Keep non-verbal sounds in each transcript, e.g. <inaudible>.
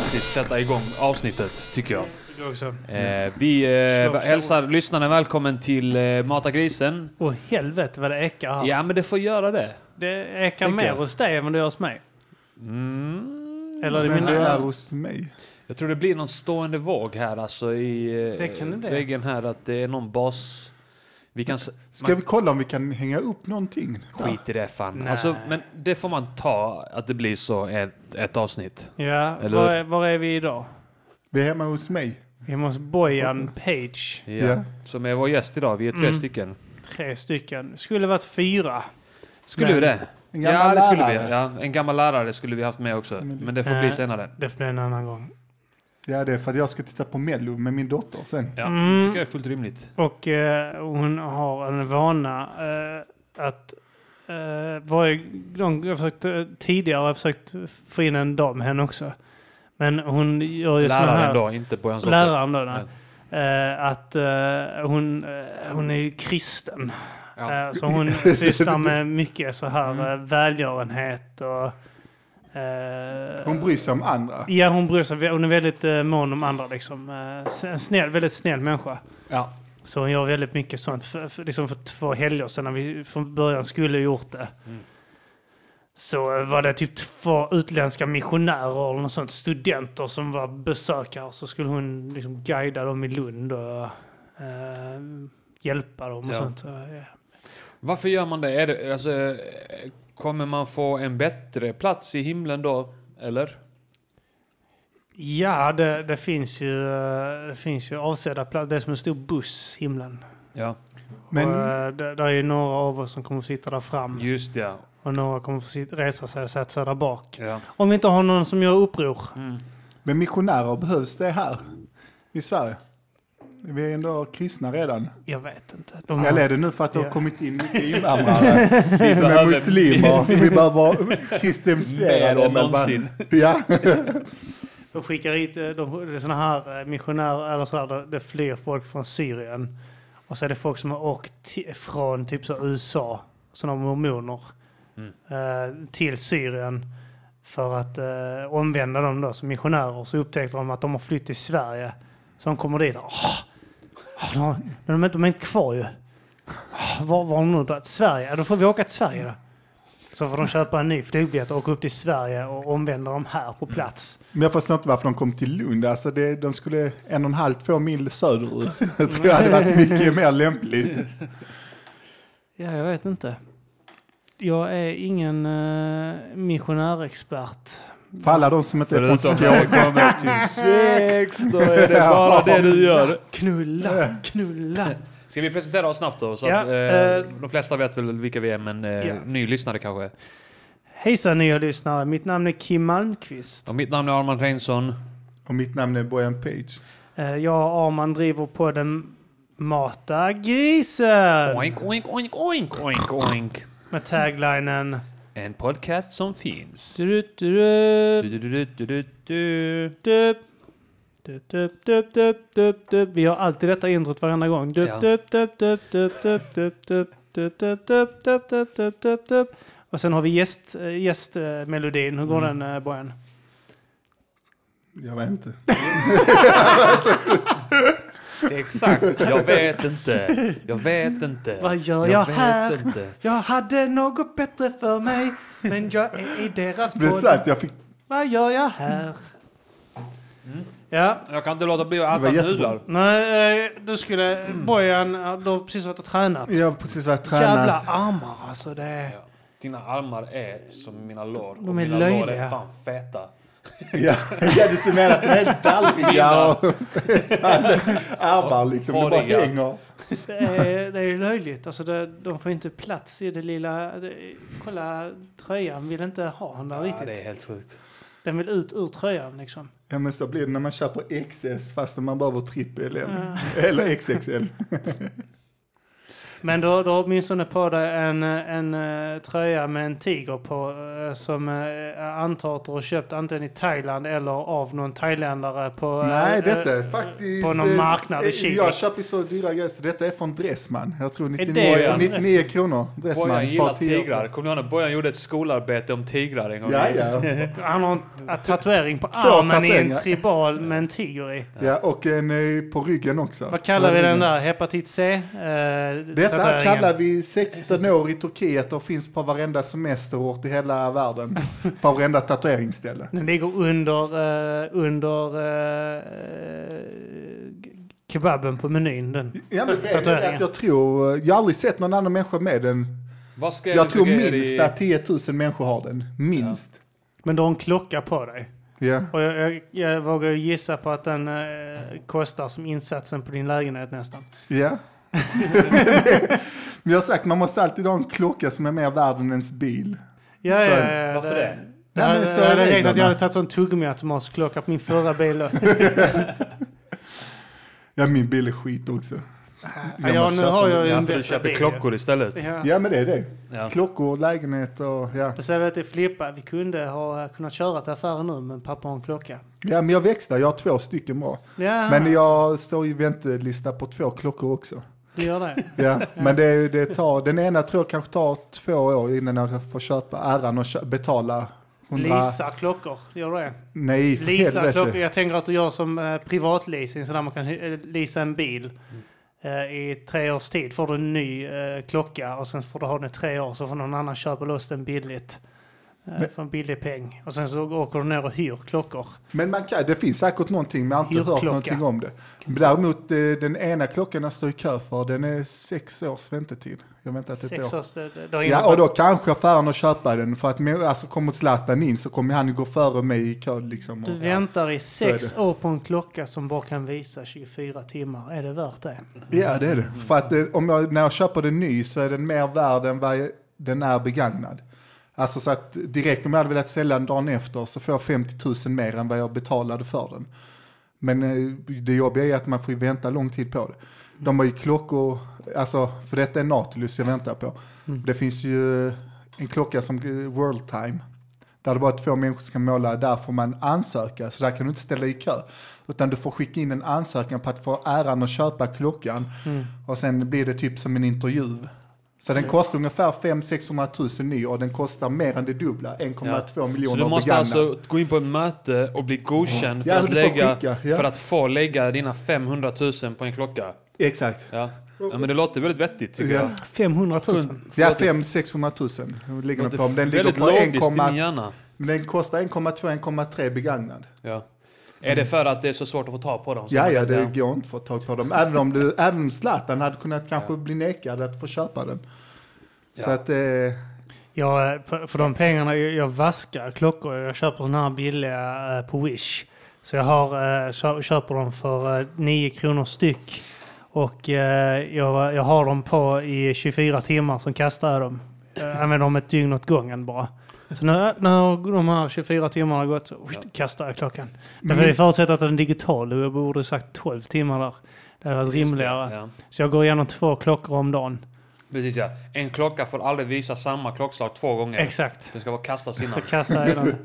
faktiskt sätta igång avsnittet, tycker jag. Eh, vi eh, hälsar lyssnarna välkommen till eh, Mata Grisen. Åh helvete vad det ekar här. Ja, men det får göra det. Det ekar mer jag. hos dig än det gör hos mig. Mm. Eller det Men mina... det är hos mig. Jag tror det blir någon stående våg här alltså i eh, Det det väggen här att det är någon bas... Vi kan... Ska vi kolla om vi kan hänga upp någonting? där? Skit i det fan. Alltså, men det får man ta att det blir så ett, ett avsnitt. Ja, Eller- var är, var är vi idag? Vi är hemma hos mig. Vi är hos Bojan Page. Ja. Ja. Som är vår gäst idag. Vi är tre Mm. stycken. Tre stycken. Skulle varit fyra. Skulle Men- vi det? En Ja, gammal det skulle lärare. vi. Ja, en gammal lärare skulle vi haft med också. Men det får bli senare. Det får bli en annan gång. Ja, det är för att jag ska titta på Mello med min dotter sen. Ja, Mm. det tycker jag är fullt rimligt. Och eh, hon har en vana eh, att eh, varje gång jag försökt, eh, tidigare har jag försökt få in en dam med henne också. Men hon gör ju Läraren här... då, inte Bojans dotter. Läraren då, nej. Eh, att eh, hon, eh, hon är ju kristen. Ja. Eh, så hon <laughs> sysslar med mycket så här Mm. välgörenhet och... eh, Hon bryr sig om andra. Ja, hon bryr sig. Hon är väldigt uh, mån om andra liksom. Uh, en snäll, väldigt snäll människa. Ja. Så hon gör väldigt mycket sånt. För, för, liksom för två helger sedan när vi från början skulle gjort det. Mm. Så eh, var det typ två utländska missionärer eller något sånt, studenter som var besökare. Så skulle hon liksom guida dem i Lund och eh, hjälpa dem och Ja. sånt. Så, ja. Varför gör man det? Är det alltså, eh, kommer man få en bättre plats i himlen då? Eller? Ja, det, det, finns ju, eh, det finns ju avsedda platser. Det är som en stor buss, himlen. Ja, Men Och, eh, det, det är ju några av oss som kommer få sitta där fram. just ja. Och några kommer få sit, resa sig och sätta sig där bak. ja. Om vi inte har någon som gör uppror. Mm. Men missionärer, behövs det här i Sverige? Vi är ändå kristna redan. Jag vet inte. De, Eller är det nu för att det har kommit in mycket <laughs> invandrare som är muslimer så vi behöver mer kristianisera än dem? eller vad? någonsin. Ja. de skickar hit eh, de, såna här eh, missionärer, eller sådär, det, det flyr folk från Syrien. Och så är det folk som har åkt från typ så USA, sådana mormoner, Mm. eh, till Syrien. För att eh, omvända dem då som missionärer. Så upptäckte de att de har flytt till Sverige. Så de kommer dit. Åh, de, de, är inte, de är inte kvar ju. Åh, var var har de nu dragit? Sverige? Ja, då får vi åka till Sverige då. Så får de köpa en ny flygbiljett och åka upp till Sverige och omvända dem här på plats. Men jag förstår inte varför de kom till Lund. Alltså det, de skulle en och en halv, två mil söderut. <laughs> Jag tror det hade varit mycket mer lämpligt. Ja, jag vet inte. Jag är ingen uh, missionärexpert. För alla de som inte är från Förutom när det Skåne. kommer till <laughs> sex, då är det bara det du gör. Knulla, knulla. Ska vi presentera oss snabbt då? Så Ja, att, eh, eh, de flesta vet väl vilka vi är, men eh, Ja. ny lyssnare kanske. Hejsan nya lyssnare, mitt namn är Kim Malmqvist. Och mitt namn är Armand Reinsson. Och mitt namn är Bojan Page. Eh, jag och Arman driver på den Mata grisen. Oink, oink, oink, oink, oink, oink. Med taglinen... En podcast som finns. Du, du, du, Du, du, du, du, du, du. du. Dup, dup, dup, dup, dup, dup. Vi har alltid detta introt varenda gång. Dup, Ja. dup, dup, dup, dup, dup, dup, dup, dup, dup, dup, dup, dup, dup, dup, dup. Och sen har vi gäst, eh, gästmelodin. Hur går Mm. den, eh, Bojan? Jag vet inte. Exakt, jag vet inte. Jag vet inte. Vad gör jag, vet här? inte. Jag hade något bättre för mig, men jag är i deras jag fick... Vad gör jag här? Mm. Ja, Jag kan inte låta bli att äta nudlar. nej, eh, du skulle... Bojan, du har precis varit och tränat. Jag har precis varit Jävla tränat. armar alltså. Det är... Ja. Dina armar är som mina lår. De och är mina lår löjliga. är fan feta. Ja, ja du ser menar att de är helt darriga och armar liksom. De bara hänger. Det är, det är löjligt. Alltså det, de får inte plats i det lilla... Det, kolla, tröjan vill inte ha den där Ja, riktigt. det är helt sjukt. Den vill ut ur tröjan liksom. Ja men så blir det när man köper XS fast man behöver trippel M. Ja. Eller XXL. <laughs> Men du, du har åtminstone på dig en, en, eh, tröja med en tiger på eh, som uh, antar att du har köpt antingen i Thailand eller av någon thailändare på... eh, Nej, eh, detta är faktiskt... på någon eh, marknad i eh, Kivik. Jag köper så dyra grejer, så detta är från Dressman. Jag tror det 99, från 99 kronor. Dressman. Bojan gillar för 10 år tigrar. Kommer du ihåg när Bojan gjorde ett skolarbete om tigrar en gång? Ja, ja. <laughs> Han har en <laughs> tatuering på armen i en tribal med en tiger i. ja. Och en eh, på ryggen också. Vad kallar vi den där? Hepatit C? Eh, Detta tatueringen. kallar vi 16 år i Turkiet och finns på varenda semesterort i hela världen. På varenda tatueringsställe. Den ligger under, eh, under eh, kebaben på menyn. Den. Ja, men det är Tatueringen. att jag tror, jag har aldrig sett någon annan människa med den. Vad ska Jag tror minst i- att 10 000 människor har den. Minst. Men du har en klocka på dig. Ja. Och jag, jag, jag vågar gissa på att den eh, kostar som insatsen på din lägenhet nästan. Ja. Men jag har sagt, man måste alltid ha en klocka som är mer värd än ens bil. Ja, Så- ja, ja, Varför det? Det Nej, men så jag hade räknat att jag hade tagit sån tuggummiautomatsklocka på min förra bil. <laughs> Ja, min bil är skit också. Ja, ja, måste nu har jag ju Ja, för du köper bil. klockor istället. Ja. Ja, men det är det. Ja. Klockor, lägenhet och ja. Då säger vi till Filippa, vi kunde ha kunnat köra till affären nu, men pappa har en klocka. Ja, men jag växlar. Jag har två stycken bra. Ja, Men jag står i väntelista på två klockor också. Du gör det. Ja, men det, det tar, den ena tror jag kanske tar två år innan jag får köpa äran och kö- betala 100... Leasa klockor, gör du det? Nej, för Leasa helvete. klockor, jag tänker att du gör som eh, privatleasing, så där man kan eh, leasa en bil. Eh, I tre års tid får du en ny eh, klocka och sen får du ha den i tre år så får någon annan köpa loss den billigt. Eh, Men- för en billig peng. Och sen så åker du ner och hyr klockor. Men man kan, det finns säkert någonting, men jag har inte hört Hyrklocka. någonting om det. Däremot, eh, den ena klockan jag står i kö för, den är sex års väntetid. Jag har väntat ett Sex år. års... Det, Ja, och då kanske äran att köpa den. För att alltså, kommer Zlatan in så kommer han gå före mig i kön. Liksom. Du Och- väntar i sex år på en klocka som bara kan visa 24 timmar. Är det värt det? Ja, det är det. För att eh, om jag, när jag köper den ny så är den mer värd än vad jag- den är begagnad. Alltså så att direkt om jag hade velat sälja den dagen efter så får jag 50 000 mer än vad jag betalade för den. Men eh, det jobbiga är att man får ju vänta lång tid på det. De har ju klockor, alltså för detta är Nautilus jag väntar på. Det finns ju en klocka som eh, World Time. Där det bara är två människor som kan måla, där får man ansöka. Så där kan du inte ställa i kö. Utan du får skicka in en ansökan på att få äran att köpa klockan. Och sen blir det typ som en intervju. Så den kostar ungefär 500-600 000 ny och den kostar mer än det dubbla, 1,2 Så miljoner du måste begagnad. alltså gå in på ett möte och bli godkänd för, Ja, att, lägga, skicka, ja. för att få lägga dina 500 000 på en klocka. Exakt. Ja. ja, men det låter väldigt vettigt tycker Ja. jag. 500 000? Ja, Låter- 500-600 000 ligger den på. Men Den ligger väldigt på logiskt i 1, min hjärna. men den kostar 1,2-1,3 begagnad. Ja. Är det för att det är så svårt att få tag på dem? Så Ja, ja, det går inte att få tag på dem. Även om, det, även Zlatan hade kunnat kanske bli nekad att få köpa den. Så Ja. att, eh, Jag, för, de pengarna, jag, vaskar klockor. Jag köper sådana här billiga eh, på Wish. Så jag har, eh, kö, köper dem för eh, 9 kronor styck. Och eh, jag, jag har dem på i 24 timmar, sen kastar jag dem. Jag använder dem ett dygn åt gången bara. Så när, när de här 24 timmarna gått så usch, kastar jag klockan. Därför det förutsätter att den är digital. Jag borde sagt 12 timmar där. Det hade varit Just det, rimligare. Ja. Så jag går igenom två klockor om dagen. Precis ja. En klocka får aldrig visa samma klockslag två gånger. Exakt. Den ska vara kastas innan. Så kastar jag den.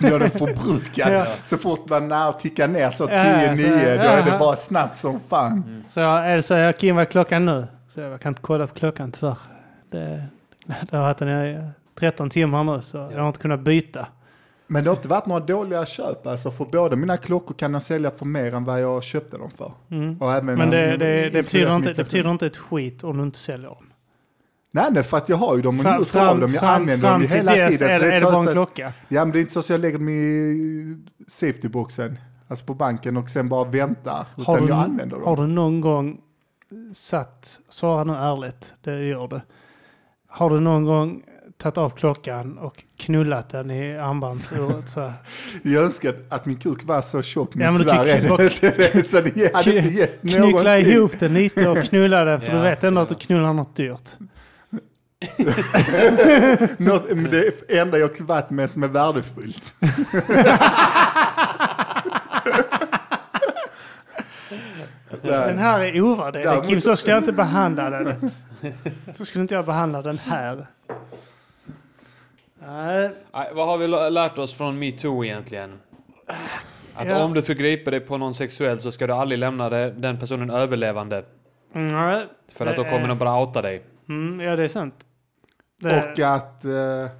<laughs> då är den förbrukad. Ja. Så fort man när tickar ner så 10-9, Ja, så- då är det ja. bara snabbt som fan. Så jag, är det så jag Kim, vad är klockan nu? Så jag kan inte kolla på klockan tyvärr. Det, det har varit den i 13 timmar nu så jag har inte kunnat byta. Men det har inte varit några dåliga köp. Alltså för båda mina klockor kan jag sälja för mer än vad jag köpte dem för. Mm. Men det, det, det, betyder inte, det betyder inte ett skit om du inte säljer dem. Nej, nej, för att jag har ju dem och Fram, njuter av dem. Jag fram, använder fram dem ju hela tiden. är, så det- är bara en klocka. Ja, men det är inte så att jag lägger dem i safetyboxen, alltså på banken och sen bara väntar. Har Utan du, jag använder dem. har du någon gång satt, svara nu ärligt, det gör du. Har du någon gång tagit av klockan och knullat den i armbandsuret så? <laughs> Jag önskar att min kuk var så tjock, men Ja, men du tyvärr är det inte det. <laughs> Så det hade inte gett Knyckla någonting. ihop den lite och knulla den för <laughs> Ja, du vet ändå att du ja. knullar något dyrt. Något, men det enda jag varit med som är värdefullt. Den här är ovärderlig. Kim, så skulle jag inte behandla den. Så skulle inte jag behandla den här. Nej, Nej, vad har vi lärt oss från metoo egentligen? Att Ja. om du förgriper dig på någon sexuellt så ska du aldrig lämna det, den personen överlevande. nej. För att då kommer är- de bara outa dig. Mm, ja, det är sant. Det, Och att eh,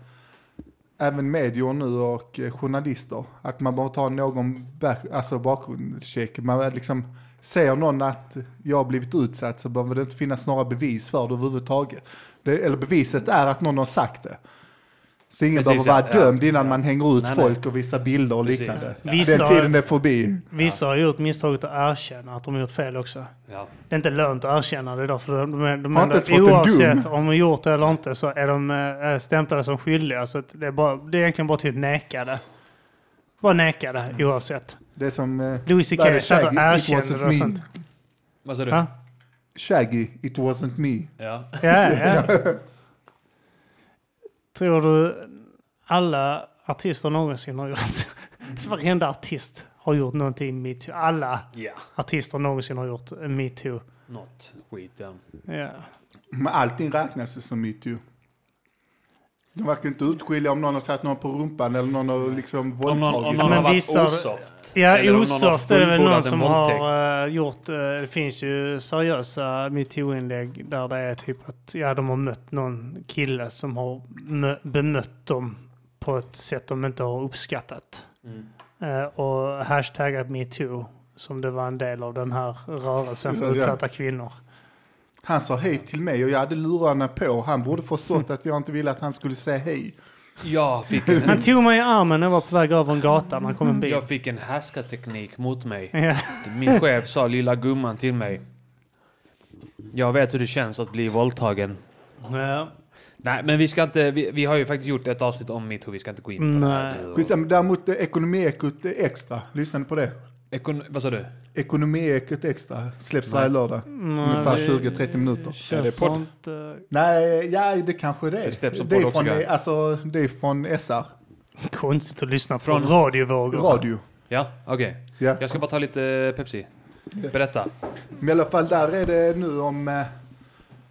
även medier nu och eh, journalister, att man bara tar någon back, alltså bakgrundscheck. Man liksom säger någon att jag har blivit utsatt så behöver det inte finnas några bevis för det överhuvudtaget. Det, eller beviset är att någon har sagt det. Så ingen Precis, behöver vara ja. dömd innan man hänger ut Nej, nej. folk och visar bilder och Precis. liknande. Vissa- Den tiden är förbi. Vissa har gjort misstaget att erkänna att de har gjort fel också. Ja. Det är inte lönt att erkänna det då, för de är, de Har inte en oavsett om de gjort det eller inte så är de eh, stämplade som skyldiga. Så att det, är bara, det är egentligen bara typ nekade. Bara nekade oavsett. Det är som eh, Louis Vad är CK det, satt och Shaggy? It erkände wasn't det och sånt. Vad sa du? Ja, Shaggy, it wasn't me. Ja. ja. ja. <laughs> Tror du alla artister någonsin har gjort... Så <laughs> varenda artist har gjort någonting metoo. Alla Ja. artister någonsin har gjort metoo. Något skit ja. Ja. Men allting räknas som metoo. De verkar inte utskilja om någon har tagit någon på rumpan eller någon har liksom Om någon, om våldtagit. någon Men har varit osoft. Ja, osoft är det väl någon som våldtäkt. har eh, gjort... eh, det finns ju seriösa metoo-inlägg där det är typ att ja, de har mött någon kille som har mö- bemött dem på ett sätt de inte har uppskattat. Mm. Eh, och hashtaggat metoo som det var en del av den här rörelsen för utsatta kvinnor. Han sa hej till mig och jag hade lurarna på. Han borde förstått att jag inte ville att han skulle säga hej. Jag fick en, Han tog mig i armen när jag var på väg över en gata när han kom en bil. jag fick en härskarteknik mot mig. Ja. Min chef sa lilla gumman till mig. Jag vet hur det känns att bli våldtagen. Ja. Nej, men vi ska inte... Vi, vi har ju faktiskt gjort ett avsnitt om metoo. Vi ska inte gå in på det här. Däremot eh, Ekonomiekot extra, lyssna på det. Ekon, vad sa du? Ekonomiekot extra släpps Nej. varje lördag. Ungefär 20-30 minuter. Är det podd? inte... Nej, ja det kanske det är. Det släpps som det, är podd från, också. eh, alltså, det är från SR, Konstigt att lyssna på Från- radiovågor. radio. Ja, okej. Ja. Jag ska bara ta lite Pepsi. Berätta. Men i alla fall där är det nu om eh,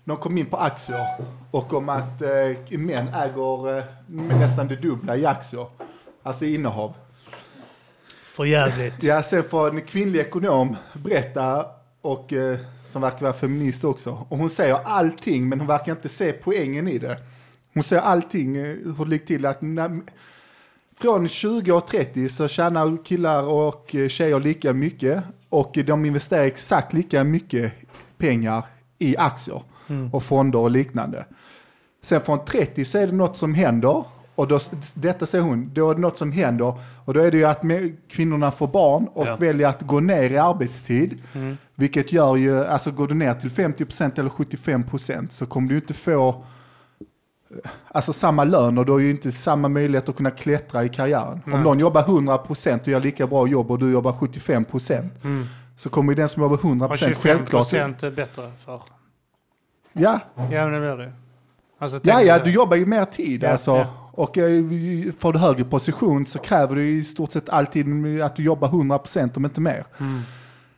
de kom in på aktier och om att eh, män äger eh, nästan det dubbla i aktier. Alltså innehav. För jävligt. Ja, sen får en kvinnlig ekonom berätta och eh, som verkar vara feminist också. Och hon säger allting men hon verkar inte se poängen i det. Hon säger allting eh, hur det ligger till att när, från 20 och 30 så tjänar killar och eh, tjejer lika mycket och de investerar exakt lika mycket pengar i aktier och fonder och liknande. Sen från 30 så är det något som händer. Och då, detta säger hon, då är det något som händer. Och då är det ju att kvinnorna får barn och Ja. väljer att gå ner i arbetstid. Vilket gör ju, alltså går du ner till 50% eller 75% så kommer du inte få eh, Alltså samma lön och du har ju inte samma möjlighet att kunna klättra i karriären. Om någon jobbar 100% och gör lika bra jobb och du jobbar 75% Mm. så kommer ju den som jobbar Och 100% 25 självklart... procent är bättre för. Ja, Ja, men det blir det. Alltså, Ja, ja, du jobbar ju mer tid Ja, alltså. ja. Och eh, får du högre position så kräver du i stort sett alltid att du jobbar 100% om inte mer. Mm.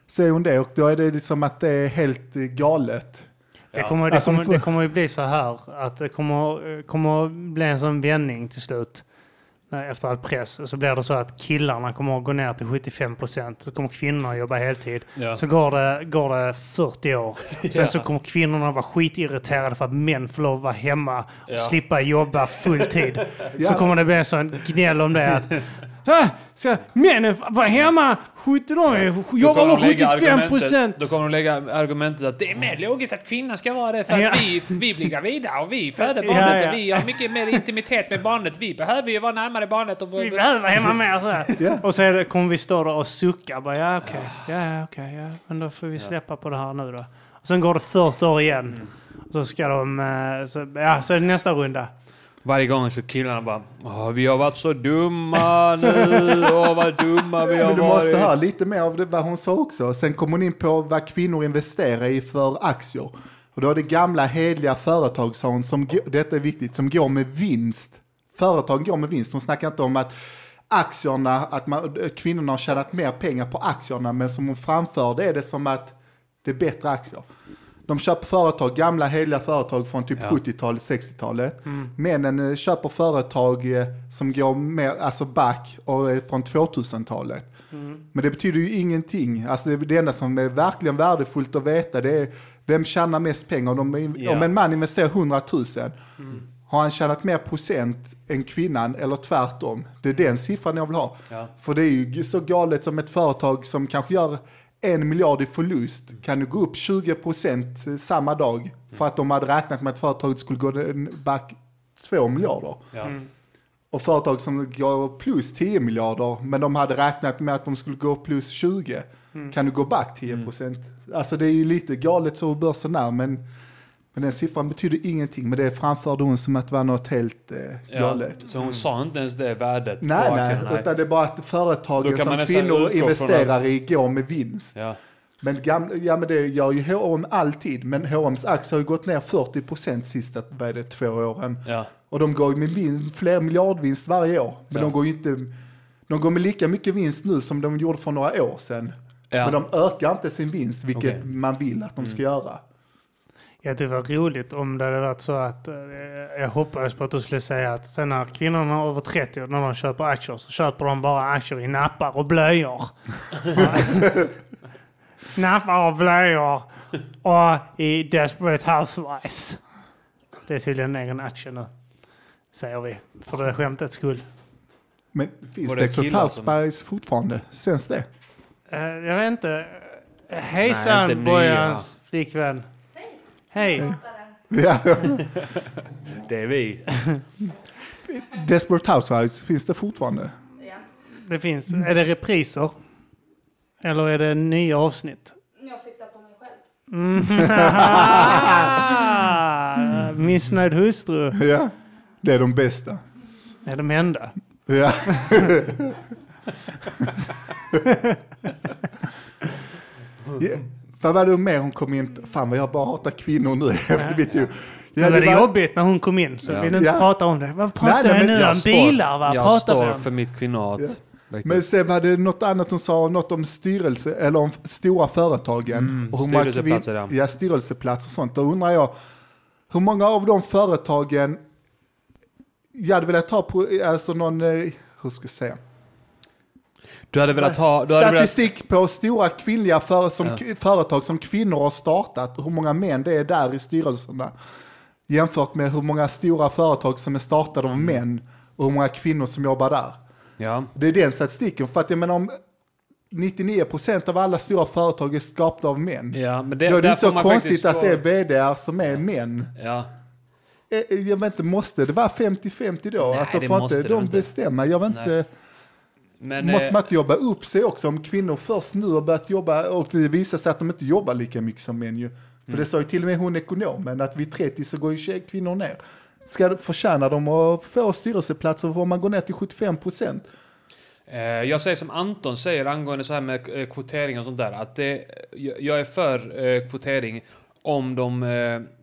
Säger hon det och då är det liksom att det är helt eh, galet. Det kommer, det, Alltså, kommer, det kommer ju bli så här att det kommer, kommer bli en sån vändning till slut. När- Efter all press. Och så blir det så att killarna kommer att gå ner till 75 procent. Så kommer kvinnorna jobba heltid. Ja. Så går det, går det 40 år. <laughs> Sen Ja. så kommer kvinnorna vara skitirriterade för att män får lov att vara hemma och Ja. slippa jobba full tid. <laughs> Ja. Så kommer det bli en sån gnäll om det att "Ah, Ska männen vara hemma? Skit de jobbar lägga 75 argumentet- procent. Då kommer de lägga argumentet att det är mer logiskt att kvinnan ska vara det för att Ja. vi, vi blir gravida och vi föder Ja, barnet ja. och vi har mycket mer intimitet med barnet. Vi behöver ju vara närmare barnet. Och, Vi behöver vara hemma mer. Så här. Ja. Och så kommer vi stå där och sucka. Bara, ja, okej. Ja, ja, okej. ja. Men då får vi släppa på det här nu då. Och sen går det 40 år igen. Och så ska de... eh, Så, ja, så är det nästa runda. Varje gång så killarna bara Åh, vi har varit så dumma nu. Åh, vad dumma vi har Men du varit. måste höra lite mer av det, vad hon sa också. Sen kom hon in på vad kvinnor investerar i för aktier. Och då är det gamla hedliga företag, sa hon, som, detta är viktigt, som går med vinst. Företag går med vinst. Hon snackar inte om att aktierna, att man, kvinnorna har tjänat mer pengar på aktierna, men som hon framförde är det som att Det är bättre aktier. De köper företag, gamla heliga företag från typ Ja. 70-talet, 60-talet. Männen eh, köper företag eh, som går mer, alltså back och är från 2000-talet. Men det betyder ju ingenting. Alltså det, det enda som är verkligen värdefullt att veta det är vem tjänar mest pengar. Om, Ja. om en man investerar 100 000, har han tjänat mer procent än kvinnan eller tvärtom? Det är den siffran jag vill ha. Ja. För det är ju så galet som ett företag som kanske gör en miljard i förlust kan ju gå upp 20 procent samma dag för att de hade räknat med att företaget skulle gå back 2 miljarder. Ja. Och företag som går plus 10 miljarder, men de hade räknat med att de skulle gå plus 20, kan du gå back 10 procent. Alltså det är ju lite galet så hur börsen är, men, men den siffran betyder ingenting. Men det framförde hon som att det var något helt eh, Ja, galet. så hon sa inte ens det värdet Nej, på nej, aktierna? utan det är bara att företagen som kvinnor investerar i går med vinst. Ja. Men, gamla, ja, men det gör ju H&M alltid, men H&M's aktie har ju gått ner 40% sista vad det, två åren. Ja. Och de går ju med vin, fler miljardvinst varje år. Men Ja. de går ju inte, de går med lika mycket vinst nu som de gjorde för några år sedan. Men de ökar inte sin vinst, vilket Okej. man vill att de ska göra. Jag tycker det var roligt om det hade varit så att eh, jag hoppades på att du skulle säga att sen när kvinnorna över 30 när de köper aktier så köper de bara aktier i nappar och blöjor. <laughs> nappar och blöjor och i Desperate Housewives. Det är tydligen en egen aktie nu. Säger vi. För det skämtets skull. Men finns Dexter killar som- Housewives fortfarande? Känns det? Eh, jag vet inte. Nej, Hejsan inte nya. Bojans flickvän. Hej. Ja. <laughs> Det är vi. <laughs> Desperate Housewives, finns det fortfarande? Ja. Det finns. Är det repriser? Eller är det nya avsnitt? Jag syftar på mig själv. Mm. <laughs> Missnöjd hustru Ja. Det är de bästa. är de enda. Ja. Vad var det mer hon kom in på? Fan vad jag bara hatar kvinnor nu <laughs> efter mitt ju. Ja, det var jobbigt när hon kom in så Ja. vi vill inte Ja. prata om det. Vad pratar Nej, nej, vi nu jag om? står- Bilar va? Jag pratar står för mitt kvinnat. Ja. Men sen var det något annat hon sa, något om styrelse, eller om stora företagen. Mm, och hur många styrelseplatser, kvin- ja. styrelseplatser och sånt. Då undrar jag, hur många av de företagen, jag hade velat ha, på, alltså någon, eh, hur ska jag säga? Du hade velat ha... Du hade velat, Statistik på stora kvinnliga för, som, Ja. företag som kvinnor har startat, hur många män det är där i styrelserna. Jämfört med hur många stora företag som är startade av män och hur många kvinnor som jobbar där. ja. Det är den statistiken, för att jag menar om 99% av alla stora företag är skapta av män. ja, men det, Då är det inte så konstigt att det är gå- vd som är män. Ja. Eh, Jag vet inte, måste det vara 50-50 då? Nej, alltså får måste inte de inte. bestämma? Jag vet Nej. inte. Men, måste eh, man inte jobba upp sig också om kvinnor först nu har börjat jobba och det visar sig att de inte jobbar lika mycket som män ju. För Mm. det sa ju till och med hon ekonomen att vid 30 så går ju tjej- kvinnor ner. Ska förtjäna de att få styrelseplatser får man gå ner till 75 procent. Eh, Jag säger som Anton säger angående så här med eh, kvotering och sånt där. Att det, jag är för kvotering om de,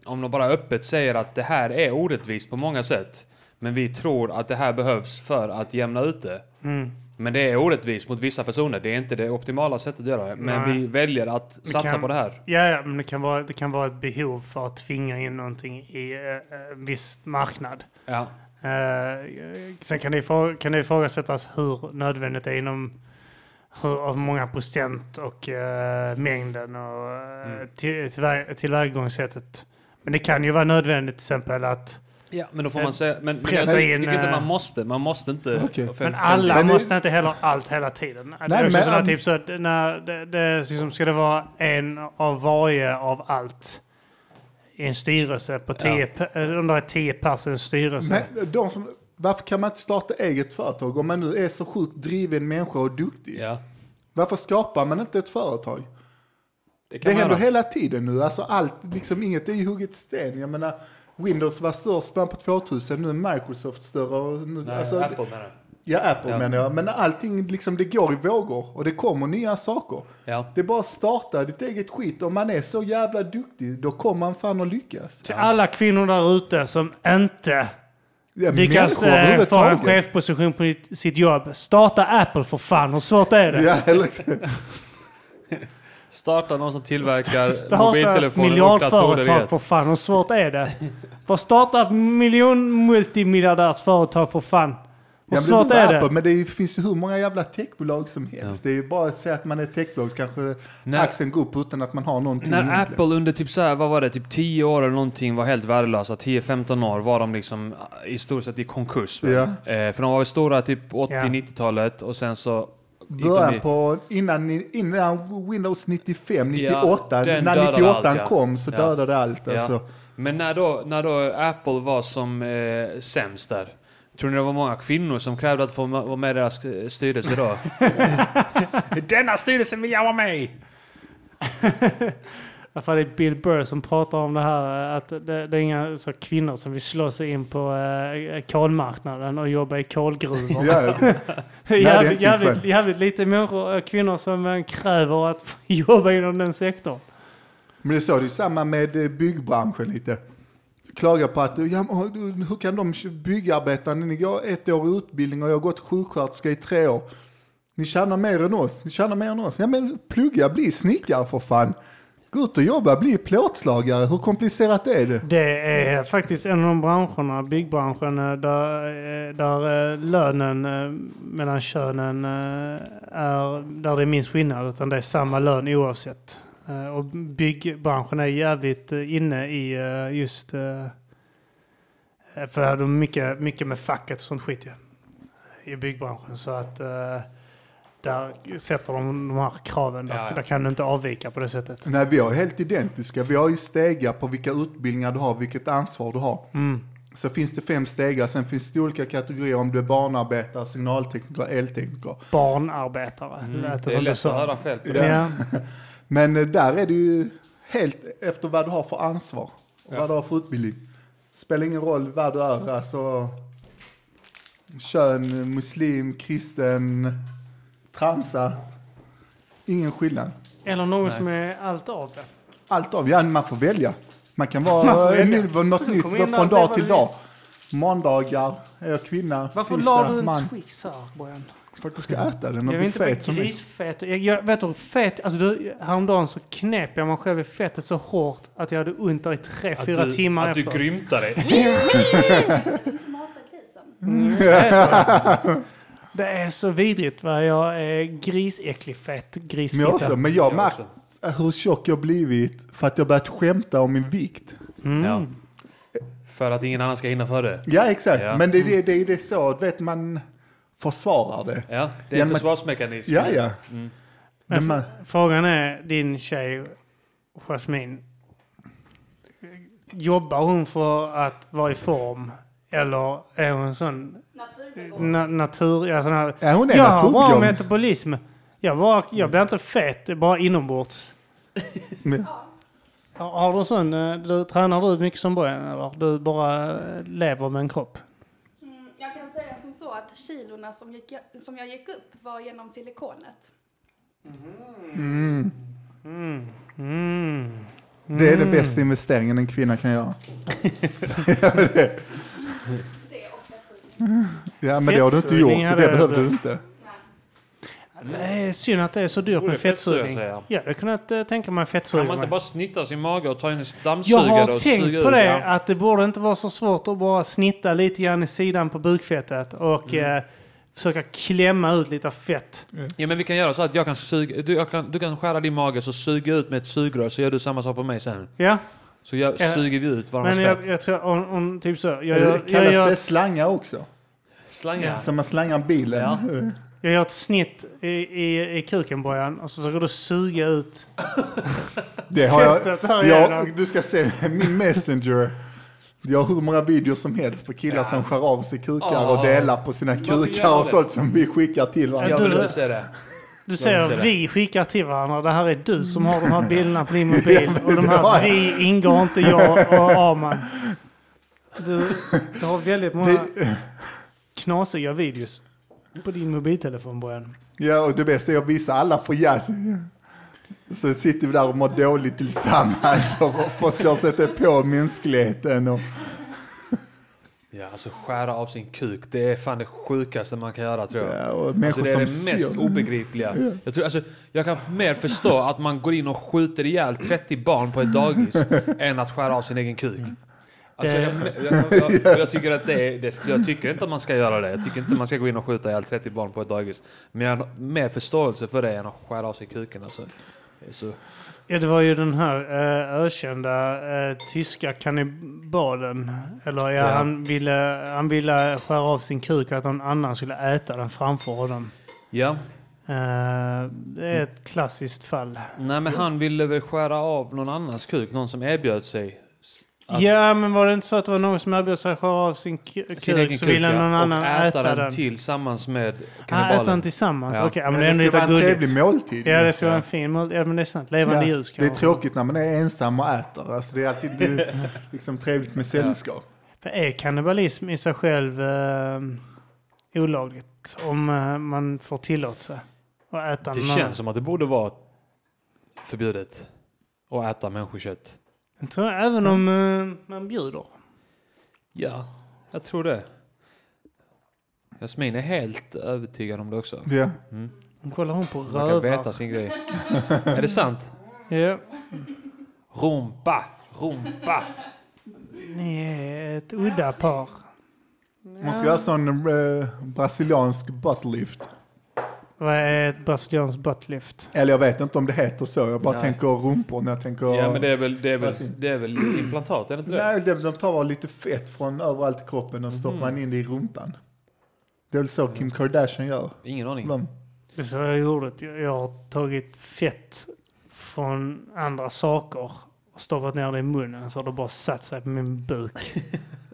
om de bara öppet säger att det här är orättvist på många sätt. Men vi tror att det här behövs för att jämna ut det. Mm. Men det är orättvist mot vissa personer. Det är inte det optimala sättet att göra det. Men Nej. vi väljer att satsa kan- på det här. Ja, ja, men det kan, vara, det kan vara ett behov för att tvinga in någonting i eh, en viss marknad. Ja. Eh, sen kan det, kan det ifrågasättas hur nödvändigt det är inom hur, av många procent och eh, mängden och uh, Mm. till, tillväg, tillvägagångssättet. Men det kan ju vara nödvändigt till exempel att Ja, men då får man säga... Men, men jag tycker in, inte eh, man måste. Man måste inte... 50, Men alla Men det- måste inte heller allt hela tiden. det Nej, är också men- sådär, typ så att när det, det liksom, ska det vara en av varje av allt i en styrelse på tio, pe- eller om det är tio pers i en styrelse. Men de som, varför kan man inte starta eget företag om man nu är så sjukt driven människa och duktig? Ja. Varför skapar man inte ett företag? Det kan Det händer hela tiden nu. Alltså allt, liksom inget är ju hugget sten. Jag menar, Windows var störst början på 2000, nu är Microsoft större. Och nu, Nej, alltså, Apple menar jag. Ja, Apple Ja. menar jag. Men allting, liksom, det går i vågor och det kommer nya saker. Ja. Det är bara att starta ditt eget skit. Om man är så jävla duktig, då kommer man fan att lyckas. Till alla kvinnor där ute som inte Ja, lyckas eh, få en chefsposition på sitt- sitt jobb, starta Apple för fan. Hur svårt är det? Ja, eller, <laughs> Starta någon som tillverkar Starta mobiltelefoner och miljardföretag datorer. för fan. Hur svårt är det? Bara starta ett miljon multimiljardärsföretag för fan. Hur Ja, svårt är Apple, det? men det finns ju hur många jävla techbolag som helst. Det är ju bara att säga att man är ett techbolag så kanske När- aktien går upp utan att man har någonting När egentligen. Apple under typ så här, vad var det, typ 10 år eller någonting var helt värdelösa, 10-15 år var de liksom i stort sett i konkurs. Ja. Eh, för de var väl stora typ Ja. 80-90-talet och sen så... Början i- på, innan, innan Windows 95, Ja, 98, den när dödade 98 allt, ja. kom så Ja. dödade allt. Ja. Alltså. Men när då, när då Apple var som eh, sämst där, tror ni det var många kvinnor som krävde att få vara med i deras eh, styrelse då? I <laughs> denna styrelsen vill jag vara med i! <laughs> För det är Bill Burr som pratar om det här att det, det är inga så kvinnor som vill slå sig in på eh, kolmarknaden och jobba i kolgruvor. <laughs> Ja, är jävligt, jävligt, lite människor, eh, kvinnor som eh, kräver att <laughs> jobba inom den sektorn. men det är så, det är samma med eh, byggbranschen lite. Klagar på att, ja, hur kan de byggarbetare, ni går ett år utbildning och jag har gått sjuksköterska i tre år. Ni tjänar mer än oss, ni tjänar mer än oss. Ja men plugga, bli snickare för fan. Gå ut och jobba, bli plåtslagare. Hur komplicerat är det? Det är faktiskt en av de branscherna, byggbranschen, eh, där, eh, där eh, lönen mellan könen är där det är minst skillnad. Utan det är samma lön oavsett. Och byggbranschen är jävligt inne i just... För det är mycket, mycket med facket och sånt skit ju. I byggbranschen. Så att där sätter de de här kraven. Där, Ja, ja. där kan du inte avvika på det sättet. Nej, vi har helt identiska. Vi har ju stegar på vilka utbildningar du har, vilket ansvar du har. Mm. Så finns det fem stegar, sen finns det olika kategorier om du är barnarbetare, signaltekniker, eltekniker. Barnarbetare. Mm, lät det är som du lätt att höra fel på det. Ja. <laughs> Men eh, där är det ju helt efter vad du har för ansvar och vad du har för utbildning. Spelar ingen roll vad du är, alltså kön, muslim, kristen, transa. Ingen skillnad. Eller någon Nej. som är allt av det. Allt av, ja man får välja. Man kan vara Man välja. ny- något nytt från dag till dag. Måndagar är jag kvinna, Varför la du en. Twix här, Bojan? För att du ska äta den och Jag bli inte fet som grisfet. Jag, jag vet du hur fet... Alltså du, häromdagen så knep jag mig själv i fettet så hårt att jag hade ont där i tre, Att fyra du, timmar att efter. du grymtar dig. Mata grisen. Mm, det. Är så vidrigt vad jag är grisäcklig fet Men, grisfitta. jag också, men jag märker hur tjock jag blivit för att jag börjat skämta om min vikt. Mm. Ja. För att ingen annan ska hinna före. Ja exakt, Ja. men det, det, det, det är så, vet man försvarar det. Ja, det är en men- försvarsmekanism. Ja ja. Mm. Men man, Frågan är, din tjej Jasmine, jobbar hon för att vara i form? Eller är hon sån Naturbegåvning. na natur... Ja, sån här, ja, hon är jag har bra naturbegåvad. metabolism. Jag, bara, jag blir inte fet, bara inombords. Men- Ja. Har, har du sån, eh, du, tränar du mycket som Bojan eller? Du bara eh, lever med en kropp? Mm, jag kan säga som så att kilorna som, gick, som jag gick upp var genom silikonet. Mm. Mm. Mm. Det är den bästa investeringen en kvinna kan göra. <laughs> <laughs> Fettsugning. Ja men det har du inte Fettsugning gjort, det jag- behövde du inte. Nej. Synd att det är så dyrt med fettsugning. jag. Jag hade kunnat uh, tänka mig Kan fettsuga. man inte bara snitta sin mage och ta in en Jag dammsugare har och tänkt suga på ur det, den? att det borde inte vara så svårt att bara snitta lite grann i sidan på bukfettet och Mm. eh, försöka klämma ut lite fett. Ja men vi kan göra så att jag kan suga, du, jag kan, du kan skära din mage så suga ut med ett sugrör så gör du samma sak på mig sen. Ja, Så jag, Ja. suger vi ut varandras men jag, jag tror om, om typ så. Jag, jag, kallas gör, det slangar också? Slangar. Som man slangar bilen? Ja. <laughs> jag gör ett snitt i, i, i kuken Bojan och så försöker du suga ut <laughs> Det har jag, jag, du ska se min messenger. Jag har hur många videos som helst på killar Ja. som skär av sig kukar Ja. och delar på sina kukar och sånt som vi skickar till varandra. Jag vill inte se det. Du säger vi skickar till varandra. Det här är du som har de här bilderna på <laughs> din mobil. och de här jag. vi ingår inte jag och Arman. Du, du har väldigt många <laughs> knasiga videos på din mobiltelefon Bojan. ja, och det bästa är att visa alla för jazz. Så sitter vi där och mår dåligt tillsammans och förstår sätta på mänskligheten. Och, Ja, alltså skära av sin kuk, det är fan det sjukaste man kan göra tror jag. Ja, Alltså det är det mest obegripliga. Jag, tror, alltså, jag kan mer förstå att man går in och skjuter ihjäl 30 barn på ett dagis än att skära av sin egen kuk. Alltså, jag, jag, jag, jag, tycker att det är, det, jag tycker inte att man ska göra det. Jag tycker inte man ska gå in och skjuta ihjäl 30 barn på ett dagis. Men jag har mer förståelse för det än att skära av sig kuken. Alltså. Så, Ja, det var ju den här uh, ökända eh, tyska kannibalen. Eller ja, Ja. Han, ville, han ville skära av sin kuk och att någon annan skulle äta den framför honom. ja, Eh, det är ett klassiskt fall. nej men han ville väl skära av någon annans kuk, någon som erbjöd sig. Att- Ja, men var det inte så att det var någon som erbjöd sig att av sin ku- Sin egen kuk så kuk, ville ja, någon annan och äta, äta den, tillsammans med Ah, äta den kannibalen. tillsammans? Ja. Okej, ja, men Men det är ändå det ska lite vara en gulligt. trevlig måltid. Ja, det ska vara en fin måltid. Ja, men det är sant. Levande Ja, ljus det är tråkigt när man är ensam och äter. Alltså det är alltid det är <laughs> liksom trevligt med sällskap. För är kannibalism i sig själv eh, olagligt? Om eh, man får tillåtelse att äta Det någon känns annan? som att det borde vara förbjudet att äta människokött. Jag tror även om eh, man bjuder. Ja, jag tror det. Jasmin är helt övertygad om det också. Ja. Hon kollar hon på Man kan veta rövar. sin grej. är det sant? Ja. Rumpa, rumpa. Ni är ett udda par. Man ska göra sån eh, brasiliansk buttlift. Vad är ett brasilianskt buttlift? Eller jag vet inte om det heter så. Jag bara Nej. tänker rumpor när jag tänker... Ja men det är väl, det är väl, det är väl implantat, är det inte det? Nej, det, de tar lite fett från överallt i kroppen och stoppar man in det i rumpan. Det är väl så Kim Kardashian gör. Ingen aning. De, Det är så jag gjorde. Jag har tagit fett från andra saker och stoppat ner det i munnen så har det bara satt sig på min buk. <laughs>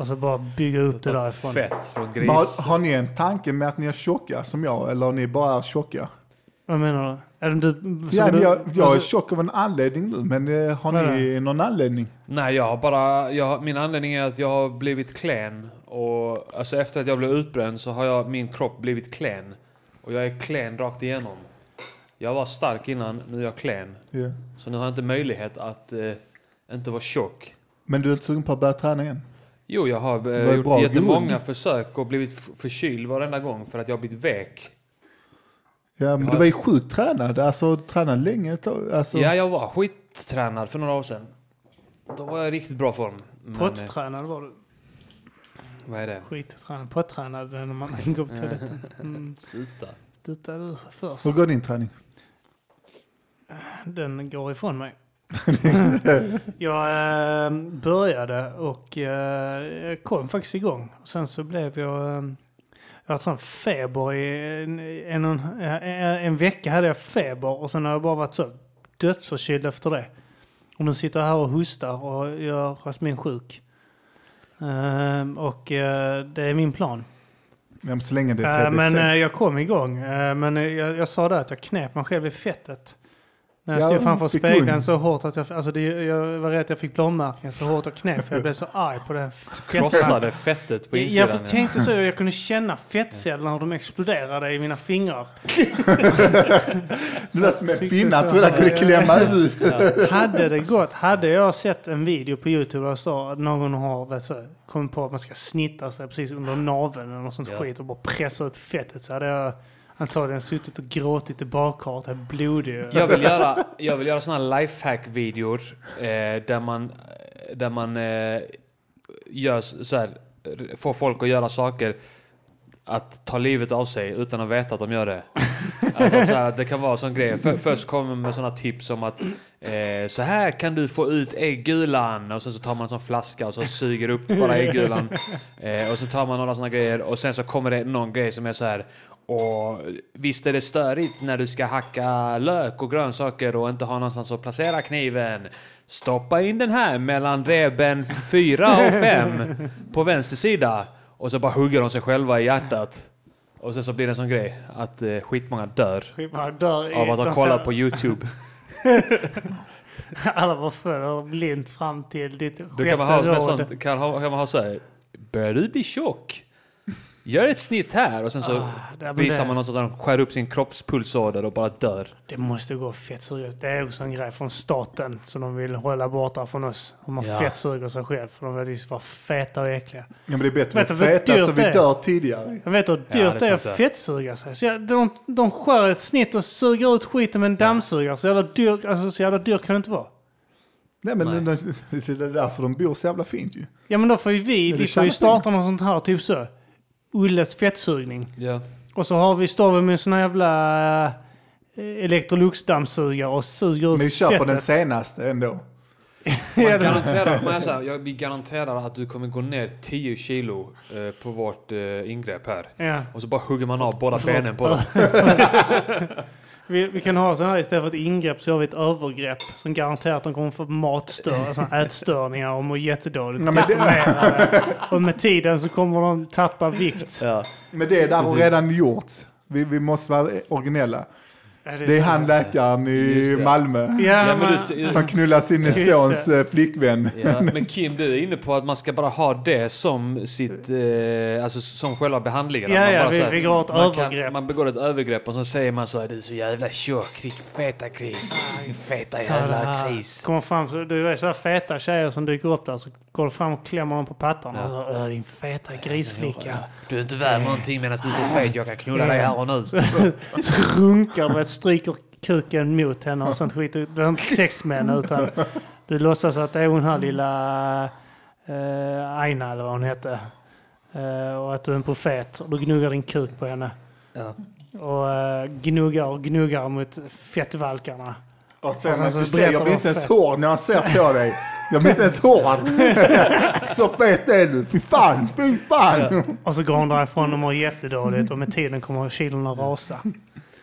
och så bara bygga upp det Tagit därifrån. Fett från gris. har, har ni en tanke med att ni är tjocka som jag eller ni bara är tjocka? Vad menar du? Är det du Ja, du- jag, jag är alltså- tjock av en anledning nu, men eh, har är ni någon anledning? Nej, jag har bara... Jag, min anledning är att jag har blivit klen. Och alltså efter att jag blev utbränd så har jag, min kropp blivit klen. Och jag är klen rakt igenom. Jag var stark innan, nu är jag klen. Ja. Så nu har jag inte möjlighet att eh, inte vara tjock. Men du är inte sugen på att börja träna igen? Jo, jag har eh, gjort bra jättemånga grund. försök och blivit förkyld varenda gång för att jag har blivit vek. Ja, men Ja. du var ju sjukt tränad. Alltså tränad länge. Alltså, Ja, jag var skittränad för några år sedan. Då var jag i riktigt bra form. Eh, Pottränad var du. vad är det? Skittränad. Pottränad när man går på toaletten. <laughs> Mm. Sluta. Sluta du först. Hur går din träning? Den går ifrån mig. <laughs> jag eh, började och eh, kom faktiskt igång. Sen så blev jag... Eh, jag hade sån feber i en, en, en, en vecka hade jag feber och sen har jag bara varit så dödsförkyld efter det. Och nu sitter jag här och hostar och gör Jasmin sjuk. Eh, och eh, det är min plan. Ja, men så länge det är Eh, TBC. men eh, jag kom igång. Eh, men eh, jag, jag sa det att jag knep mig själv i fettet. När jag Ja, stod framför fick spegeln så hårt att jag... Alltså det, jag var rädd att jag fick blåmärken så hårt jag knep för jag blev så arg på den fettan. Krossade fettet på insidan. Jag för- tänkte så, jag kunde känna fettcellerna hur de exploderade i mina fingrar. Det där som finnar så tror jag kunde ja. klämma ut. Hade det gått, hade jag sett en video på YouTube där det står att någon har vet så, kommit på att man ska snitta sig precis under naveln eller något sånt Ja. skit och bara pressa ut fettet så hade jag antagligen suttit och gråtit i badkaret, här blodig. Jag vill göra, jag vill göra såna lifehack-videor eh, där man, där man eh, gör så här, får folk att göra saker att ta livet av sig utan att veta att de gör det. Alltså, så här, det kan vara en sån grej. För, först kommer man med såna tips om att eh, så här kan du få ut äggulan och sen så tar man en sån flaska och så suger upp bara äggulan. Eh, och så tar man några såna grejer och sen så kommer det någon grej som är så här och visst är det störigt när du ska hacka lök och grönsaker och inte ha någonstans att placera kniven. Stoppa in den här mellan revben 4 och 5 på vänster sida. Och så bara hugger de sig själva i hjärtat. Och sen så blir det en sån grej att eh, skitmånga dör Man dör av att ha kollat på YouTube. <laughs> Alla bara följer blint fram till ditt sjätte kan man ha, sånt, kan, kan man ha så här. Börjar du bli tjock? Gör ett snitt här och sen så Ah, visar man att de skär upp sin kroppspulsåder och bara dör. Det måste gå fettsuget. Det är också en grej från staten som de vill hålla borta från oss. Om man Ja. fettsuger sig själv för de vill att vi ska vara feta och äckliga. Ja, men det är bättre Vet att vad feta så vi dör tidigare. Jag vet hur dyrt är det är att fettsuga sig. Så jag, de, de skär ett snitt och suger ut skiten med en dammsugare. Så jävla dyrt alltså, dyrt kan det inte vara. Nej, men Nej. Det, det, är därför de bor så jävla fint ju. Ja men då får ju vi, vi får ju starta något sånt här, typ så. Ulles fettsugning. Ja. Och så har vi, står vi med en sån här jävla eh, Electrolux-dammsugare och suger ut Men vi kör på den senaste ändå. <laughs> Man garanterar, man så här, jag, vi garanterar att du kommer gå ner 10 kilo eh, på vårt eh, ingrepp här. Ja. Och så bara hugger man av båda benen på dem. <laughs> <laughs> Vi, vi kan ha så här istället för ett ingrepp så har vi ett övergrepp som garanterar att de kommer få matstör, alltså ätstörningar och må jättedåligt. Men det- och med tiden så kommer de tappa vikt. Ja. Men det är där redan gjorts. Vi, vi måste vara originella. Ja, Det är så- han läkaren i det. Malmö. Ja, men, du, Som knullar sin Just det. sons eh, flickvän. ja, men Kim, du är inne på att man ska bara ha det som sitt, eh, alltså som själva behandlingen. Ja, man ja, bara vi så här- begår ett man kan- övergrepp. man begår ett övergrepp och så säger man så här, du är så jävla tjock, din feta gris. Din feta ta det jävla här. gris. Kommer fram, så, du vet sådana feta tjejer som dyker upp där så går du fram och klämmer dem på pattarna. Ja. Och så, "Öh, din feta grisflicka. Du är inte värd någonting medan du är så fet, jag kan knulla dig här och nu. <laughs> Så runkar du, stryker kuken mot henne och sånt skit. Du har inte sex med henne utan du låtsas att det är hon här lilla uh, Aina eller vad hon hette. Eh, och att du är en profet och du gnuggar din kuk på henne. Ja. Och eh, gnuggar och gnuggar mot fettvalkarna. Och sen, Och sen så du ser, jag blir inte ens hård när jag ser på dig. Jag blir inte ens hård. <laughs> så fet är du. Fy fan, fy fan. Och så går hon därifrån och mår jättedåligt och med tiden kommer kilona rasa.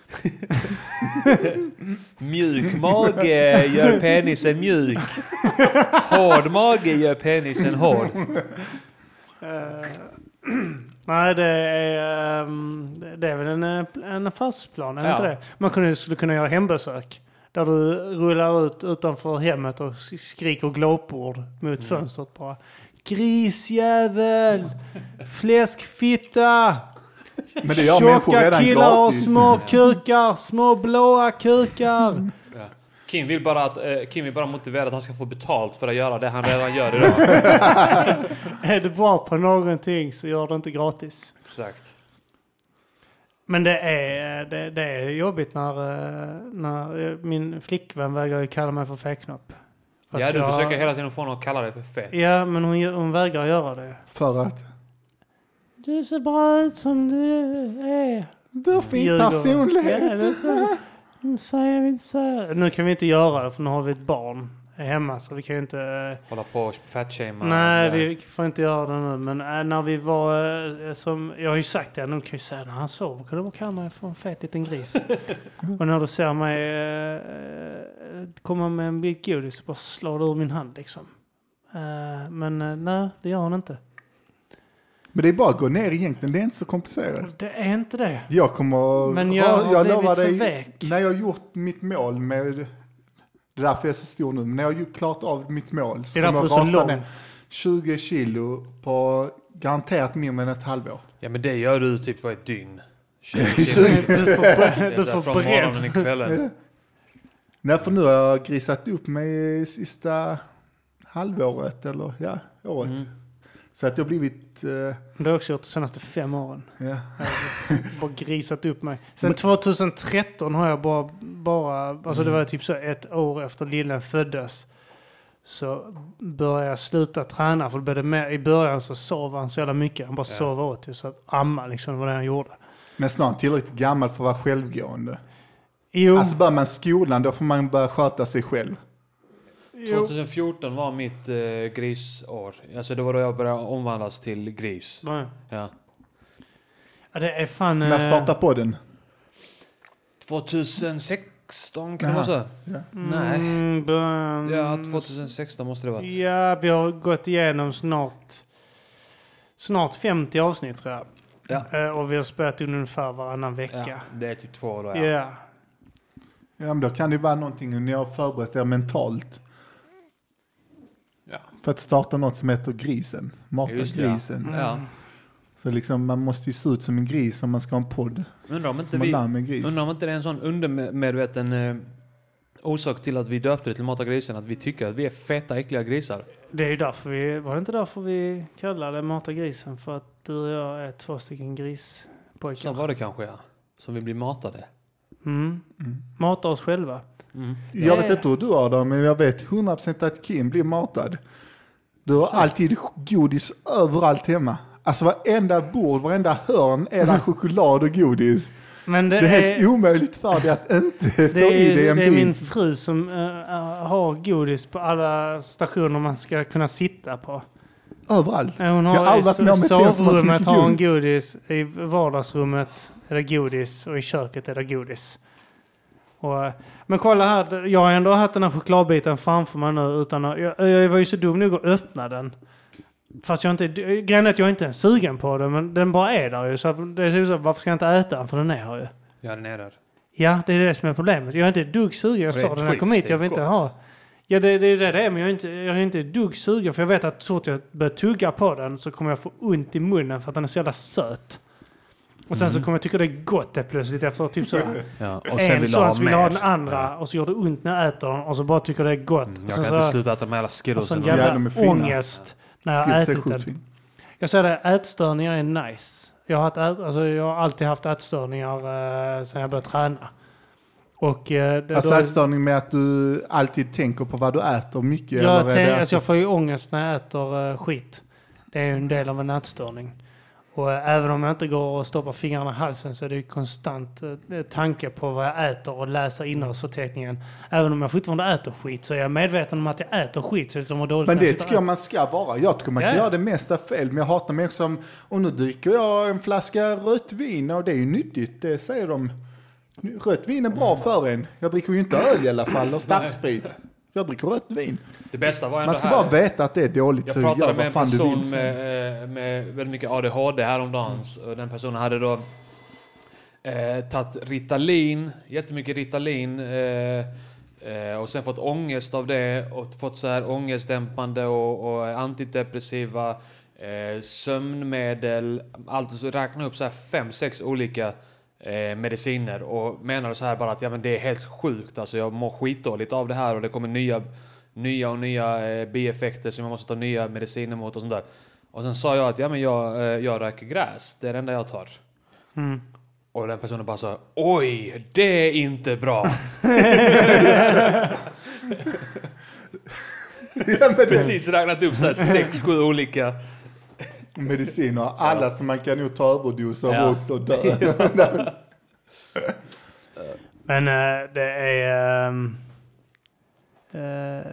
<laughs> Mjuk mage gör penisen mjuk. Hård mage gör penisen hård. Eh, <clears throat> nej, det är, ehm, det- är väl en, eh, en affärsplan, är Ja. inte det? Man kunde, skulle kunna göra hembesök. Där du rullar ut utanför hemmet och skriker glåpord mot fönstret bara. Grisjävel! Fläskfitta! Men det gör människor Tjocka redan killar och gratis. små kukar! Små blåa kukar! Kim vill, bara att, eh, Kim vill bara motivera att han ska få betalt för att göra det han redan gör idag. <laughs> är du bra på någonting så gör det inte gratis. Exakt. Men det är, det, det är jobbigt när, eh, när eh, min flickvän vägrar ju kalla mig för fettknopp. Fast Ja, du jag- försöker hela tiden få honom att kalla dig för fet. Ja, men hon, gör- hon vägrar göra det. För att Du ser bra ut som du är. du har fin Ljuger. Ja, personlighet. det är så. Mm, Säger vi inte så. Nu kan vi inte göra det för nu har vi ett barn hemma så vi kan ju inte... eh, Hålla på och fatshamea. Nej, vi får inte göra det nu. Men äh, när vi var äh, som... Jag har ju sagt det, nu kan jag säga när han sover kan du kalla mig för en fet liten gris. <laughs> och när du ser mig äh, komma med en bit godis så bara slår du ur min hand liksom. Men nej, det gör hon inte. Men det är bara att gå ner egentligen. Det är inte så komplicerat. Det är inte det. Jag kommer... Men jag har blivit lovar så dig, vek. När jag har gjort mitt mål med... Det är därför jag är så stor nu. Men när jag har klart av mitt mål så Det kommer jag du rasa ner 20 kilo på garanterat mindre än ett halvår. Ja, men det gör du typ på ett dygn. <laughs> Du får, Det är du så här får från morgonen till kvällen. Nej, för nu har jag grisat upp mig sista halvåret, eller ja, året. Mm. Så att jag har blivit... eh, Det har jag också gjort de senaste fem åren. ja. <laughs> bara grisat upp mig. Sen 2013 har jag bara, bara alltså det var typ så ett år efter lillen föddes. Så började jag sluta träna för det mer, i början så sov han så jävla mycket. Han bara Ja. sov åt ju så att amma liksom var det han gjorde. Men snart tillräckligt gammal för att vara självgående. Jo, Alltså börjar man skolan, då får man börja sköta sig själv. Jo. 2014 var mitt eh, grisår. Alltså det var då jag började omvandlas till gris. Nej. Ja. Ja, det är fan... När eh, startar podden? 2016 kan det vara så? Ja. Nej. Mm, början- Ja, 2016 måste det varit. Ja, vi har gått igenom snart, snart 50 avsnitt tror jag. Ja. Eh, Och vi har spelat in ungefär varannan Ja, vecka. det är typ två år då, Ja. ja. Ja, men då kan det ju vara någonting ni har förberett er mentalt. För att starta något som heter Grisen. Mata Just det, ja. grisen. Mm. Ja. Så Så liksom, man måste ju se ut som en gris om man ska ha en podd. Undrar om inte Som en vi... gris. Undrar om inte det är en sån undermedveten eh, orsak till att vi döpte det till Mata grisen, att vi tycker att vi är feta, äckliga grisar. Det är ju därför vi... Var det inte därför vi kallade Mata grisen? För att du och jag är två stycken Så grispojkar. var det kanske ja. Som vi blir matade. Mm. Mm. Mata oss själva. Mm. Jag vet inte hur du har det, men jag vet 100% att Kim blir matad. Du har alltid godis överallt hemma. Alltså varenda bord, varenda hörn är där <laughs> choklad och godis. Men det, Det är helt är... omöjligt för dig att inte <laughs> få i dig en det är min bit. fru som eh, har godis på alla stationer man ska kunna sitta på. Överallt. Hon Jag har har aldrig varit med om ett hem som har så mycket har godis, i vardagsrummet är det godis och i köket är det godis. Och, men kolla här, jag har ändå haft den här chokladbiten framför mig nu utan att, jag, jag var ju så dum nog att öppna den. Fast jag inte, grejen är att jag inte är sugen på den, men den bara är där ju. Så det är så, varför ska jag inte äta den? För den är här ju. Ja, den är där. Ja, det är det som är problemet. Jag är inte dugg sugen. Jag sa det när jag kom hit. Jag vill inte gott. ha. Ja, det, det är det det är. Men jag är, inte, jag är inte dugg sugen. För jag vet att så fort jag börjar tugga på den så kommer jag få ont i munnen för att den är så jävla söt. Och sen så Mm. kommer jag tycka det är gott det plötsligt efter typ så <laughs> Ja, och sen en vill sån så vill ha den andra Ja. och så gör det ont när jag äter den och så bara tycker det är gott. Mm, och jag så, kan inte så, sluta äta de här och skiddosen. sån Ja, jävla fina. ångest när jag har ätit den. Jag säger det, ätstörningar är nice. Jag har, haft, alltså, jag har alltid haft ätstörningar eh, sen jag började träna. Och, eh, det, Alltså då- ätstörning med att du alltid tänker på vad du äter mycket? jag, eller tänk, alltså, jag får ju ångest när jag äter eh, skit. Det är ju en del av en ätstörning. Och eh, även om jag inte går och stoppar fingrarna i halsen så är det ju konstant eh, tanke på vad jag äter och läsa innehållsförteckningen. Även om jag fortfarande äter skit så är jag medveten om att jag äter skit så jag mår dåligt Men det tycker jag man ska vara. Jag tycker man kan Ja, göra det mesta fel. Men jag hatar mig också om, och nu dricker jag en flaska rött vin och det är ju nyttigt, det säger de. Rött vin är bra för en. Jag dricker ju inte öl i alla fall och <laughs> starksprit. Jag dricker rött vin. Det bästa var ändå Man ska här. bara veta att det är dåligt Jag pratade med en person med, eh, med väldigt mycket ADHD häromdagen. Och den personen hade då eh, tagit Ritalin, jättemycket Ritalin. Eh, eh, och sen fått ångest av det och fått så här ångestdämpande och, och antidepressiva, eh, sömnmedel. Allt så räkna upp så här fem, sex olika eh, mediciner och menade så här bara att ja, men det är helt sjukt. Alltså jag mår skitdåligt av det här och det kommer nya, nya och nya eh, bieffekter som jag måste ta nya mediciner mot och sånt där. Och sen sa jag att ja, men jag, eh, jag röker gräs, det är det enda jag tar. Mm. Och den personen bara sa oj, det är inte bra. <laughs> <laughs> ja, men Precis räknat upp så här sex, sju olika. Mediciner, alla som man kan nog ta överdos av Ja. också dö. <laughs> Men eh, det är... ehm, eh,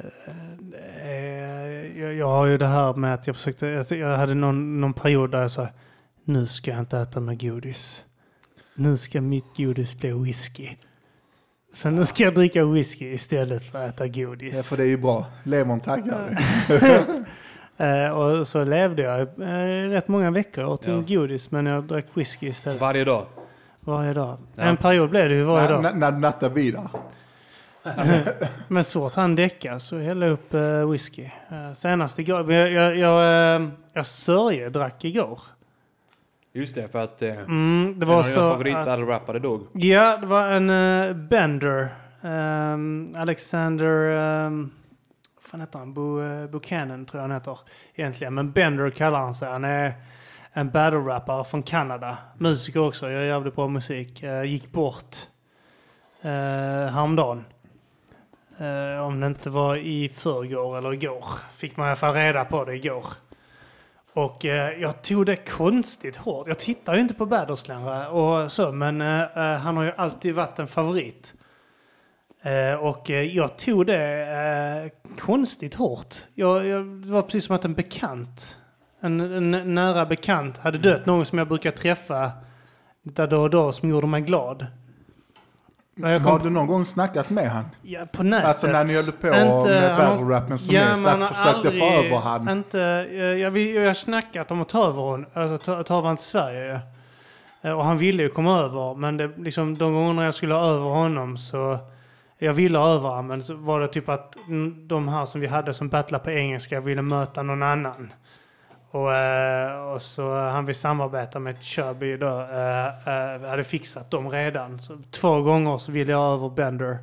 det är jag, jag har ju det här med att jag försökte... Jag, jag hade någon, någon period där jag sa nu ska jag inte äta med godis. Nu ska mitt godis bli whisky. Så nu ska jag dricka whisky istället för att äta godis. ja, för det är ju bra. Levern taggar. <laughs> Eh, och så levde jag eh, rätt många veckor åt Ja. en godis men jag drack whisky istället. Varje dag. varje dag. Ja. En period blev det ju varje dag. När, du nattar vidare. <laughs> Men så fort han däckade så hällde jag upp uh, whisky. Uh, senast igår, jag, jag, jag, uh, jag sörje drack igår. Just det, för att eh, Mm, det en var av dina så... favorit att- battle rappare dog. ja, det var en uh, Bender. Um, Alexander... Um, fan heter han? Bo, eh, Buchanan tror jag han heter egentligen. Men Bender kallar han sig. Han är en battle-rappare från Kanada. Musiker också, gör jävligt bra musik. Uh, gick bort uh, häromdagen. Uh, om det inte var i förrgår eller igår. Fick man i alla fall reda på det igår. Och eh, jag tog det konstigt hårt. Jag tittar ju inte på Battles längre och så, men eh, han har ju alltid varit en favorit. Eh, och eh, jag tog det eh, konstigt hårt. Jag, jag, det var precis som att en bekant, en, en nära bekant, hade dött. Någon som jag brukar träffa där då och då som gjorde mig glad. Jag Har kom, du någon gång snackat med han? ja, på nätet. Alltså när ni höll på Inte- med battle-rappen som Ja, att har försökte få över han. Inte, jag, jag har snackat om att ta över honom, alltså ta, ta över han till Sverige. Och han ville ju komma över, men det, liksom, de gångerna jag skulle ha över honom så... Jag ville ha över men så var det typ att de här som vi hade som battlade på engelska ville möta någon annan. Och, eh, och så han vi samarbeta med Chubby då. Eh, eh, hade fixat dem redan. Så två gånger så ville jag över Bender.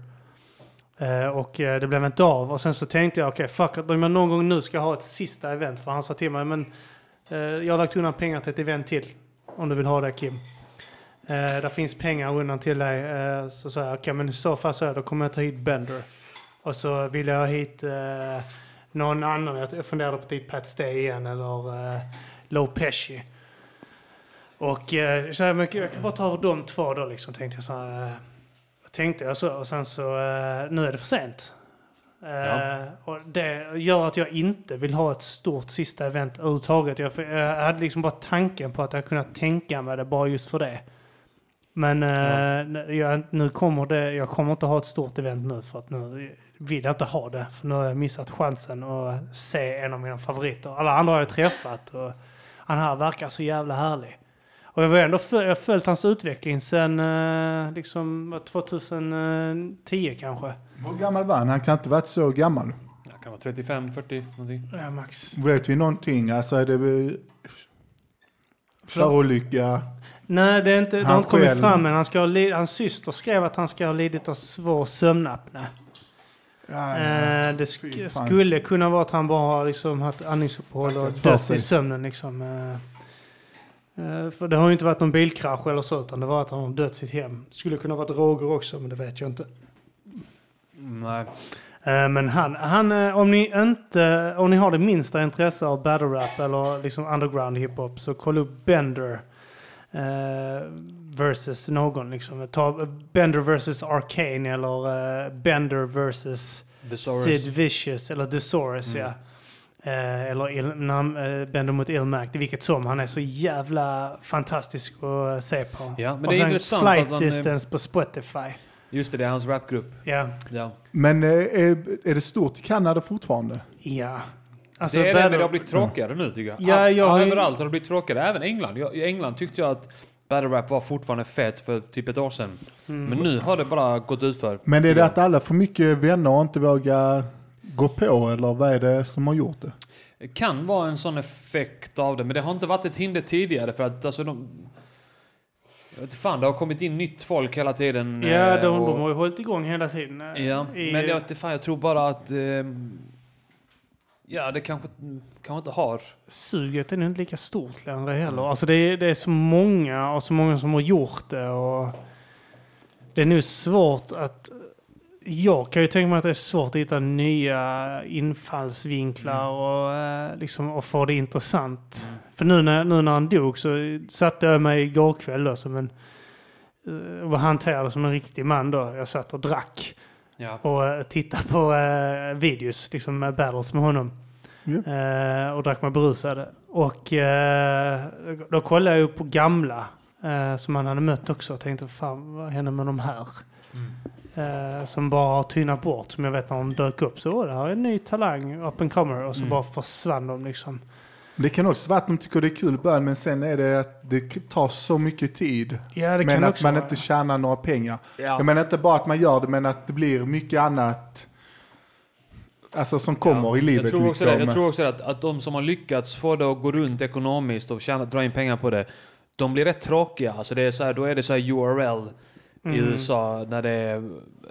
Eh, och eh, det blev inte av. Och sen så tänkte jag, okej fuck it, om jag någon gång nu ska ha ett sista event. För han sa till mig, men eh, jag har lagt undan pengar till ett event till. Om du vill ha det Kim. Eh, där finns pengar undan till dig. Eh, så sa jag, okej men i så fall så då kommer jag ta hit Bender. Och så vill jag ha hit eh, någon annan. Jag jag funderade på typ Pat Stay igen eller eh, Low Pesci. Och eh, så här, men jag kan bara ta över de två då liksom, tänkte jag så här, eh, Tänkte jag så och sen så, eh, nu är det för sent. Eh, Ja. och det gör att jag inte vill ha ett stort sista event överhuvudtaget. Jag, jag hade liksom bara tanken på att jag kunnat tänka mig det bara just för det. Men eh, jag, nu kommer det, jag kommer inte ha ett stort event nu för att nu vill jag inte ha det. För nu har jag missat chansen att se en av mina favoriter. Alla andra har jag träffat och han här verkar så jävla härlig. Och jag har ändå föl- jag har följt hans utveckling sedan eh, liksom 2010 kanske. Hur gammal var han? Han kan inte varit så gammal. Jag kan vara 35, 40 någonting. Ja, max. Vet vi någonting? Alltså är det väl förolycka? Nej, det, är inte, det har inte kommit själv- fram än. Han ska ha hans syster skrev att han ska ha lidit av svår sömnapné. Ja, Eh, det sk- fan. skulle kunna vara att han bara har liksom haft andningsuppehåll och dött sig. i sömnen. Liksom. Eh, eh, för det har ju inte varit någon bilkrasch eller så, utan det var att han har dött i sitt hem. Det skulle kunna vara droger också, men det vet jag inte. Nej. Eh, Men han, han eh, om, ni inte, om ni har det minsta intresse av battle rap eller liksom underground hiphop så kolla upp Bender eh, versus någon. Liksom. Ta Bender versus Arcane eller eh, Bender versus Thesaurus. Sid Vicious eller Thesaurus Mm. ja. Eh, eller Il, nam, eh, Bender mot Ilmac, vilket som. Han är så jävla fantastisk att eh, se på. Ja, men Och det är sen intressant Flight att man... eh, Distance på Spotify. Just det, det är hans rapgrupp. Ja. Ja. Men eh, är, är det stort i Kanada fortfarande? ja. Alltså, det är det, men det har blivit tråkigare nu tycker jag. Ja, jag Överallt har det blivit tråkigare, även England. Jag, I England tyckte jag att battle rap var fortfarande fett för typ ett år sedan. Mm. Men nu har det bara gått ut för. Men är det att alla får mycket vänner och inte vågar gå på eller vad är det som har gjort det? Det kan vara en sån effekt av det, men det har inte varit ett hinder tidigare för att alltså de... Jag vet fan, det har kommit in nytt folk hela tiden. Ja, eh, de, och- de har ju hållit igång hela tiden. eh, Ja, i- men jag fan, jag tror bara att... ehm, ja, det kanske, kanske inte har... Suget är inte lika stort längre heller. Alltså det är, det är så många och så många som har gjort det. Och det är nu svårt att... Jag kan ju tänka mig att det är svårt att hitta nya infallsvinklar och, eh, liksom, och få det intressant. För nu när, nu när han dog så satte jag mig igår kväll då, som en... eh, var hanterad som en riktig man då. Jag satt och drack Ja. och eh, tittade på eh, videos, liksom med battles med honom. Ja. Eh, och drack mig berusad. Och eh, då kollade jag upp på gamla eh, som han hade mött också och tänkte fan vad hände med de här? Eh, som bara har tynat bort. Som jag vet när de dök upp så åh, det här är en ny talang, up and comer. Och så Mm. bara försvann de liksom. Det kan också vara att de tycker det är kul i början men sen är det att det tar så mycket tid. Ja, det men kan att också man vara. inte tjänar några pengar. Ja. Jag menar inte bara att man gör det men att det blir mycket annat alltså, som kommer Ja, i livet. Jag tror också, liksom. det. Jag tror också att, att de som har lyckats få det att gå runt ekonomiskt och tjäna, dra in pengar på det, de blir rätt tråkiga. Alltså det är så här, då är det så här URL i Mm. USA när, det är,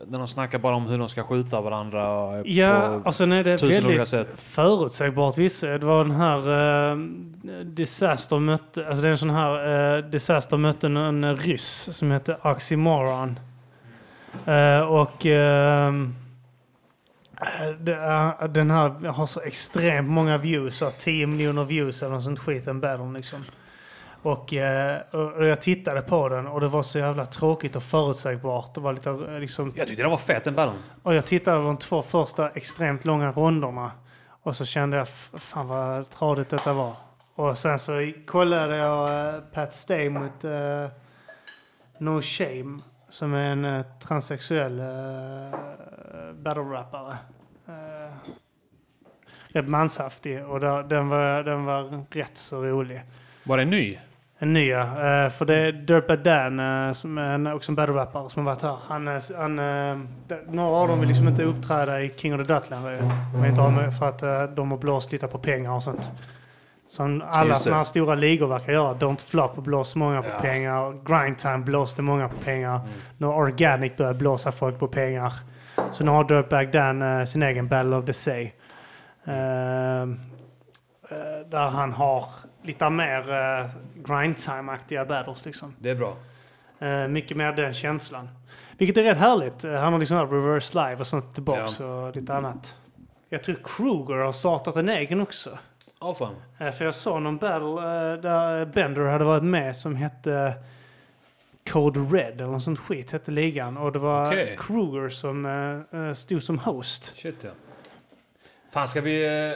när de snackar bara om hur de ska skjuta varandra. Ja, och sen är det väldigt sätt. förutsägbart. Det var den här uh, Disaster mötte, alltså det är en sån här uh, Disaster mötte en, en ryss som heter Oxymoron. Eh, och ehm, eh, är- den här har så extremt många views, så 10 miljoner views eller något sånt skit, en battle liksom. Och, eh, och och jag tittade på den och det var så jävla tråkigt och förutsägbart. Det var lite liksom Jag tyckte det var fett den battlen. och jag tittade på de två första extremt långa ronderna. Och så kände jag, "F- fan vad tradigt detta var. Och sen så kollade jag eh, Pat Stay mot eh, No Shame. Som är en uh, transsexuell uh, battle-rappare. Uh, rätt manshaftig och där, den, var, den var rätt så rolig. Var det ny? En nya. eh, för det är Dirtbad Dan eh, som är också en battle-rappare som har varit här. Han, är- han, eh, de- några av dem vill liksom inte uppträda i King of the längre. Med för att eh, de har blåst lite på pengar och sånt. Som alla sådana här stora ligor verkar göra. Don't Flop blåser många på Ja. pengar. Grind Time blåste många på pengar. Mm. Nu har Organic börjat blåsa folk på pengar. Så nu har Dirtbag Dan eh, sin egen Battle of the Sea. Eh, eh, där han har lite mer uh, grind time-aktiga battles liksom. Det är bra. Eh, mycket mer den känslan. Vilket är rätt härligt. Eh, han har liksom reverse live och sånt tillbaks och lite annat. Jag tror Kruger har startat en egen också. Ja, fan. Eh, för jag såg någon battle där Bender hade varit med som hette Code Red eller något sånt skit hette ligan. Och det var Okej. Kruger som stod som host. Shit ja. Fan, ska vi...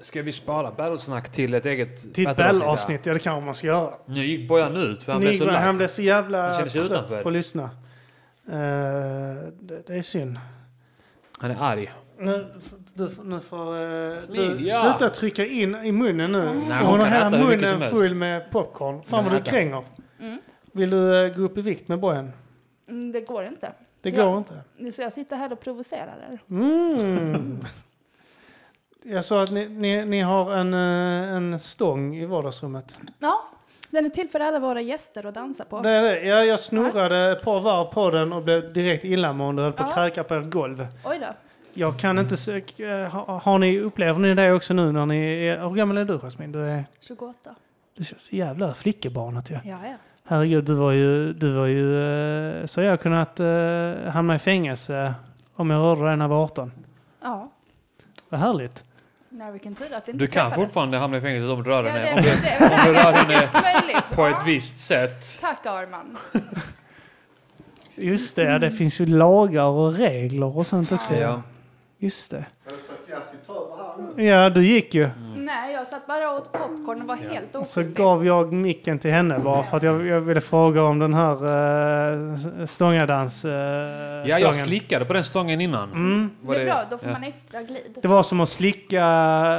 Ska vi spara battlesnack till ett eget Till ett battle-avsnitt? ja det kanske man ska göra. Nu gick Bojan ut för han blev så han lack. blev så jävla Han trött på att lyssna. Eh, det, det är synd. Han är arg. Nu, du, nu får du Smid, ja. sluta trycka in i munnen nu. Nej, hon, hon har hela munnen full med popcorn. Fan vad du kränger. Mm. Vill du eh, gå upp i vikt med bojen? Mm, det går inte. Det Ja. går inte. Så jag sitter här och provocerar er. Mm. Jag sa att ni, ni, ni har en, eh, en stång i vardagsrummet. Ja, den är till för alla våra gäster att dansa på. Det är det. Jag, jag snurrade ett par varv på den och blev direkt illamående och höll på att Ja. kräka på ert golv. Oj då. Jag kan inte... sök- eh, ha- Har ni, upplever ni det också nu när ni är... Hur gammal är du Jasmin? Du är... 28. Du är så jävla flickebarnet ju. Ja. Ja, ja. Herregud, du var ju... Du var ju eh, så jag kunnat uh, hamna i fängelse om jag rörde dig när jag var 18. Ja. Vad härligt. Nej, vilken tur att det inte Du kan träffades. fortfarande hamna i fängelse om du rör Ja, henne. det, om du, om du rör är henne på Ja. ett visst sätt. Tack Arman. Just det, det finns ju lagar och regler och sånt också. Ja. Just det. Ja, du gick ju. Nej, jag satt bara och åt popcorn och var helt Så gav jag micken till henne bara för att jag, jag ville fråga om den här uh, stångadans uh, Ja, jag slickade på den stången innan. Mm. Var Det är bra, då får ja. man extra glid. Det var som att slicka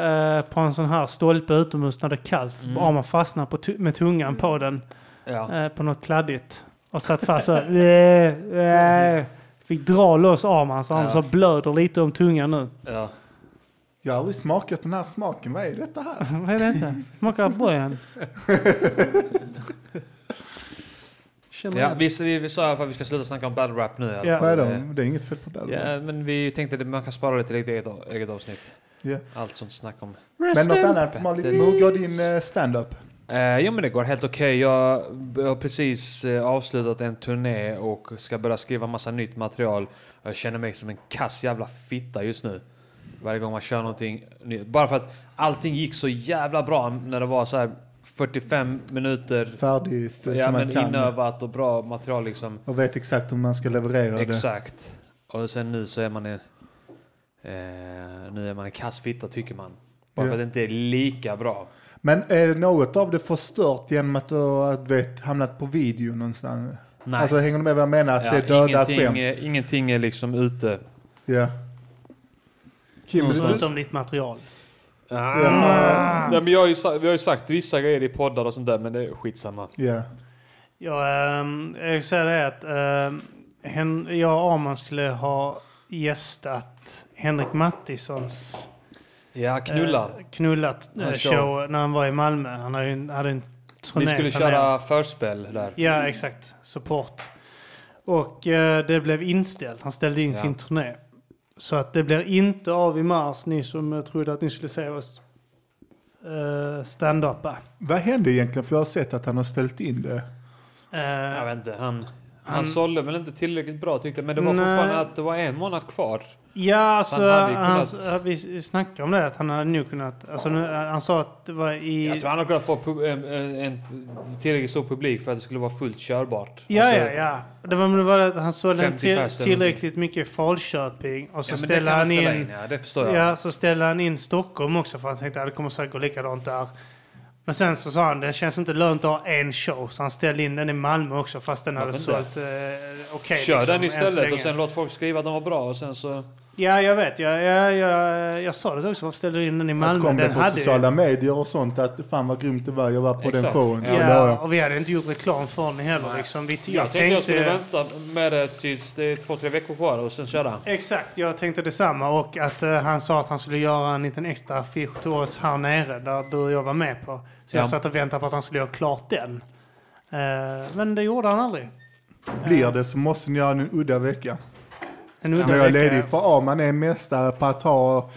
eh, på en sån här stolpe utomhus när det är kallt. Mm. Bara man fastnar på med tungan på den Ja. eh, på något kladdigt. Och satt fast så här. Eh, eh. Fick dra loss armen så han Ja. så blöder lite om tungan nu. ja. Jag har aldrig smakat den här smaken. Vad är detta här? <laughs> Vad är detta? Smakar bojan. <laughs> Ja du? vi, vi, vi sa att vi ska sluta snacka om battle rap nu i alla Ja. fall. Vad är Eh, det? Det är inget fel på den. Ja, men vi tänkte att man kan spara det till ett eget, eget avsnitt. Ja. Allt sånt snack om. Men något annat Malin, hur går din eh, stand-up? Eh, jo men det går helt okej. Jag har precis eh, avslutat en turné och ska börja skriva massa nytt material. Jag känner mig som en kass jävla fitta just nu. Varje gång man kör någonting nytt. Bara för att allting gick så jävla bra när det var så här 45 minuter Färdig för, ja, som man men kan. inövat och bra material liksom. Och vet exakt hur man ska leverera det. Exakt. Och sen nu så är man en... Eh, nu är man en kass fitta tycker man. Bara Ja. för att det inte är lika bra. Men är något av det förstört genom att du har vet, hamnat på video någonstans? Nej. Alltså hänger du med vad jag menar? Att Ja, det är dödat ingenting, skämt? ingenting är liksom ute. Ja. Kim, du, Förutom ditt material. Ja. men jag har, ju, sa- vi har ju sagt vissa grejer i poddar och sånt där, men det är skitsamma. ja. Ja, ähm, jag vill säga det att ähm, hen, jag och Arman skulle ha gästat Henrik Mattissons Ja, knulla. eh, knullat eh, show. show. när han var i Malmö. Han hade, ju- hade en turné Ni skulle planerad. köra förspel där. Ja, exakt. Support. Och eh, det blev inställt. Han ställde in Ja. sin turné. Så att det blir inte av i mars, ni som trodde att ni skulle se oss uh, stand-upa. Vad hände egentligen? För jag har sett att han har ställt in det. Eh, Jag vet inte, han... Han, Han- sålde väl inte tillräckligt bra tyckte jag, men det var Nej. fortfarande att det var en månad kvar. Ja, alltså, Han ju han, kunnat- vi snackade om det, att han hade nog kunnat... Alltså, nu, han sa att det var i... Jag tror han hade kunnat få en, en, tillräckligt stor publik för att det skulle vara fullt körbart. Ja, Alltså, ja, ja. Det var det var att han sålde en 50 till, tillräckligt mycket Falköping och så Ja, ställde han in... in. Ja, så ställde han in Stockholm också för han tänkte att det kommer säkert gå likadant där. Men sen så sa han det känns inte lönt att ha en show så han ställde in den i Malmö också fast den hade Varför sålt eh, okej. Kör liksom, den istället och sen låt folk skriva att de var bra och sen så... Ja, jag vet. Jag, jag, jag, jag sa det också. Varför ställde du in den i Malmö? kom det Den på hade ju- sociala medier och sånt att fan vad grymt det var, jag var på den Exakt. showen. Så Ja. jag- Ja, och vi hade inte gjort reklam för den heller. Liksom. Vi, jag, Jag tänkte jag skulle vänta med det tills det är två, tre veckor kvar och sen köra. Exakt, jag tänkte detsamma. Och att eh, han sa att han skulle göra en liten extra affisch till oss här nere där du och jag var med på. Så jag Ja. satt och väntade på att han skulle göra klart den. Eh, men det gjorde han aldrig. Blir det så måste ni göra en udda vecka. En udda När jag är vecka. ledig. För Arman är mästare på att ha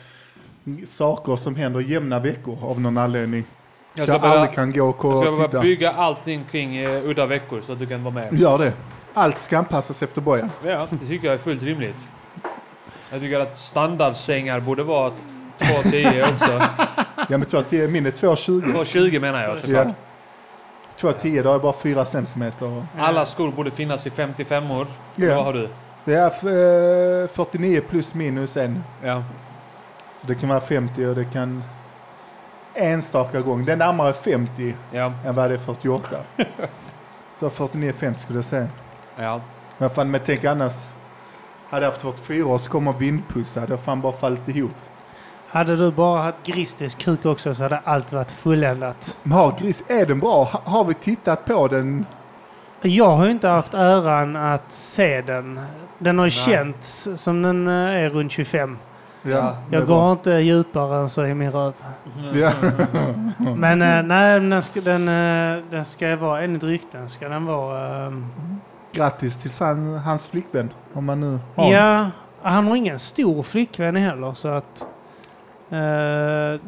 saker som händer jämna veckor av någon anledning. Jag så jag börja- aldrig kan gå och Jag ska bara titta. bygga allting kring uh, udda veckor så att du kan vara med. Gör det. Allt ska anpassas efter Bojan. Ja, det tycker jag är fullt rimligt. Jag tycker att standardsängar borde vara 2,10 också. <laughs> Ja men 2,10 min är 2,20. 2,20 menar jag såklart. Ja. 2,10 då är bara 4 centimeter. Alla skor borde finnas i 55 år. Ja. Vad har du? Det är eh, 49 plus minus en. Ja. Så det kan vara 50 och det kan enstaka gång. Det är närmare 50 Ja. än vad det är 48. <laughs> Så 49-50 skulle jag säga. Ja. Men fan, men tänk annars. Hade jag haft 44 år så kommer vindpussar. Det har fan bara fallit ihop. Hade du bara haft Gristis kuk också så hade allt varit fulländat. Men har gris, är den bra? Ha, har vi tittat på den? Jag har ju inte haft äran att se den. Den har ju Nej. känts som den eh, är runt 25. Ja. Jag går bra. inte djupare än så i min röv. Ja. <laughs> Men eh, nej, den ska, den, eh, den ska vara, enligt rykten ska den vara... ehm, Grattis till san, hans flickvän. Om man nu har. ja, han har ingen stor flickvän heller så att... Eh,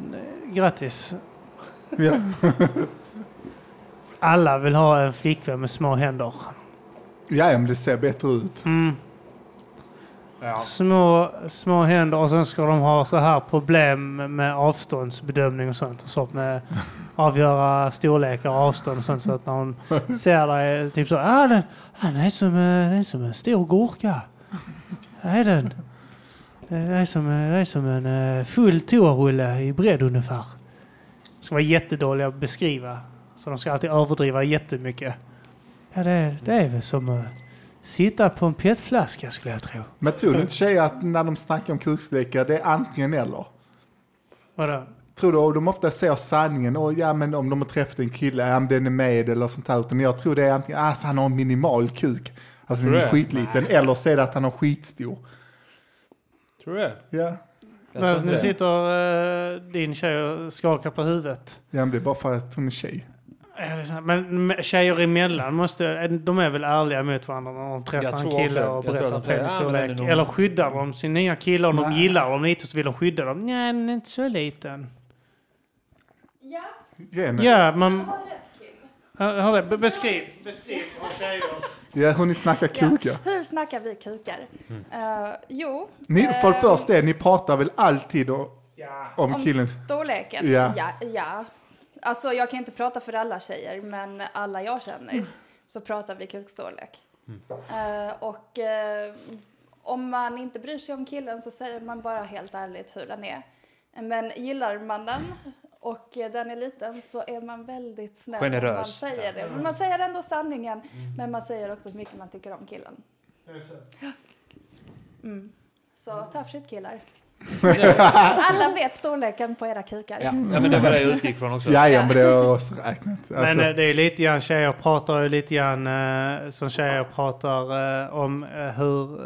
grattis. Ja. <laughs> Alla vill ha en flickvän med små händer. ja, men det ser bättre ut. Mm. Ja. Små, små händer och sen ska de ha så här problem med avståndsbedömning och sånt. Och sånt med <laughs> avgöra storlekar och avstånd och sånt. Så att när hon ser dig typ så. Ah, den, ah, den, är som, eh, den är som en stor gurka. Det är den. Det är som, eh, det är som en eh, full toarulle i bredd ungefär. De ska vara jättedåliga att beskriva. Så de ska alltid överdriva jättemycket. Ja, det, är- det är väl som att sitta på en petflaska skulle jag tro. Men tror du inte tjejer att när de snackar om kuksläckare, det är antingen eller? Vadå? Tror du de ofta säger sanningen? Och ja, men om de har träffat en kille, ja men den är med eller sånt här. Utan jag tror det är antingen, alltså han har en minimal kuk. Alltså Tror den är skitliten. Eller så är det att han har skitstor. Tror du det? Ja. Men nu sitter eh, din tjej och skakar på huvudet. ja, men det är bara för att hon är tjej. Ja, det är sant. Men tjejer emellan måste, de är väl ärliga mot varandra när de träffar Jag en kille också- och berättar penisstorlek. "Ja, är Eller skyddar de sin nya kille om de gillar dem lite så vill de skydda dem. Nej, den är inte så liten. Ja, Jenny. Ja, jag man... har rätt Kim. Hör det, be- beskriv. Beskriv vad tjejer... Ja, hon snackar Ja. kukar. Hur snackar vi kukar? Eh, jo, Ni, för det eh, första, är, ni pratar väl alltid om, Ja. om Om killen? storleken? Ja. ja. Ja, Alltså jag kan inte prata för alla tjejer, men alla jag känner så pratar vi kukstorlek. Eh, och eh, om man inte bryr sig om killen så säger man bara helt ärligt hur den är. Men gillar man den och den är liten så är man väldigt snäll om man Generös. säger det. Men man säger ändå sanningen, men man säger också hur mycket man tycker om killen. Mm. Så tough shit killar. <laughs> Alla vet storleken på era kukar. Ja. ja, men det var det jag utgick från också. Ja, ja, men det har jag också räknat. Alltså, Men eh, det är lite grann, tjejer pratar ju lite grann eh, som tjejer pratar eh, om hur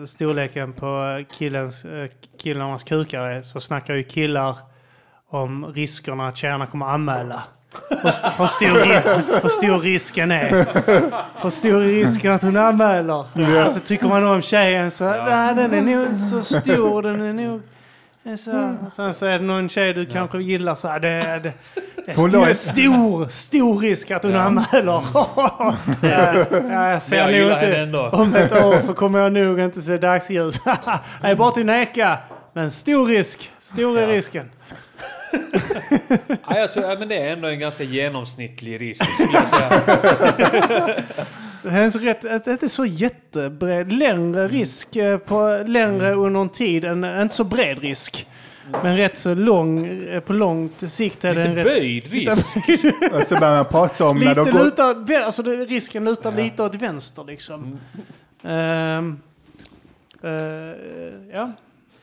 eh, storleken på killens, eh, killarnas kukar är. Så snackar ju killar om riskerna att tjejerna kommer anmäla. Hur, st- hur, stor, hur stor risken är. Hur stor risken att hon anmäler? Och så tycker man om tjejen så, nej den är nog så stor, den är nog... Så, sen så är det någon tjej du kanske gillar så här, det, det, det är stor, stor, stor risk att hon anmäler. <laughs> ja, ja, jag Men jag ser nog inte, ändå. om ett år så kommer jag nog inte se dagsljus. <laughs> det är bara till neka. Men stor risk, stor är risken. <laughs> Ja, jag tror, ja, men det är ändå en ganska genomsnittlig risk skulle jag säga. <laughs> Det är så rätt, det är inte så jättebred, längre risk eh, på längre under en tid, en, inte så bred risk. Men rätt så lång, eh, på långt sikt är det Lite en rätt... <laughs> böjd risk. och så börjar man prata om när Lite de går... lutar, alltså risken lutar lite åt vänster liksom. Mm. Ehm, eh, ja.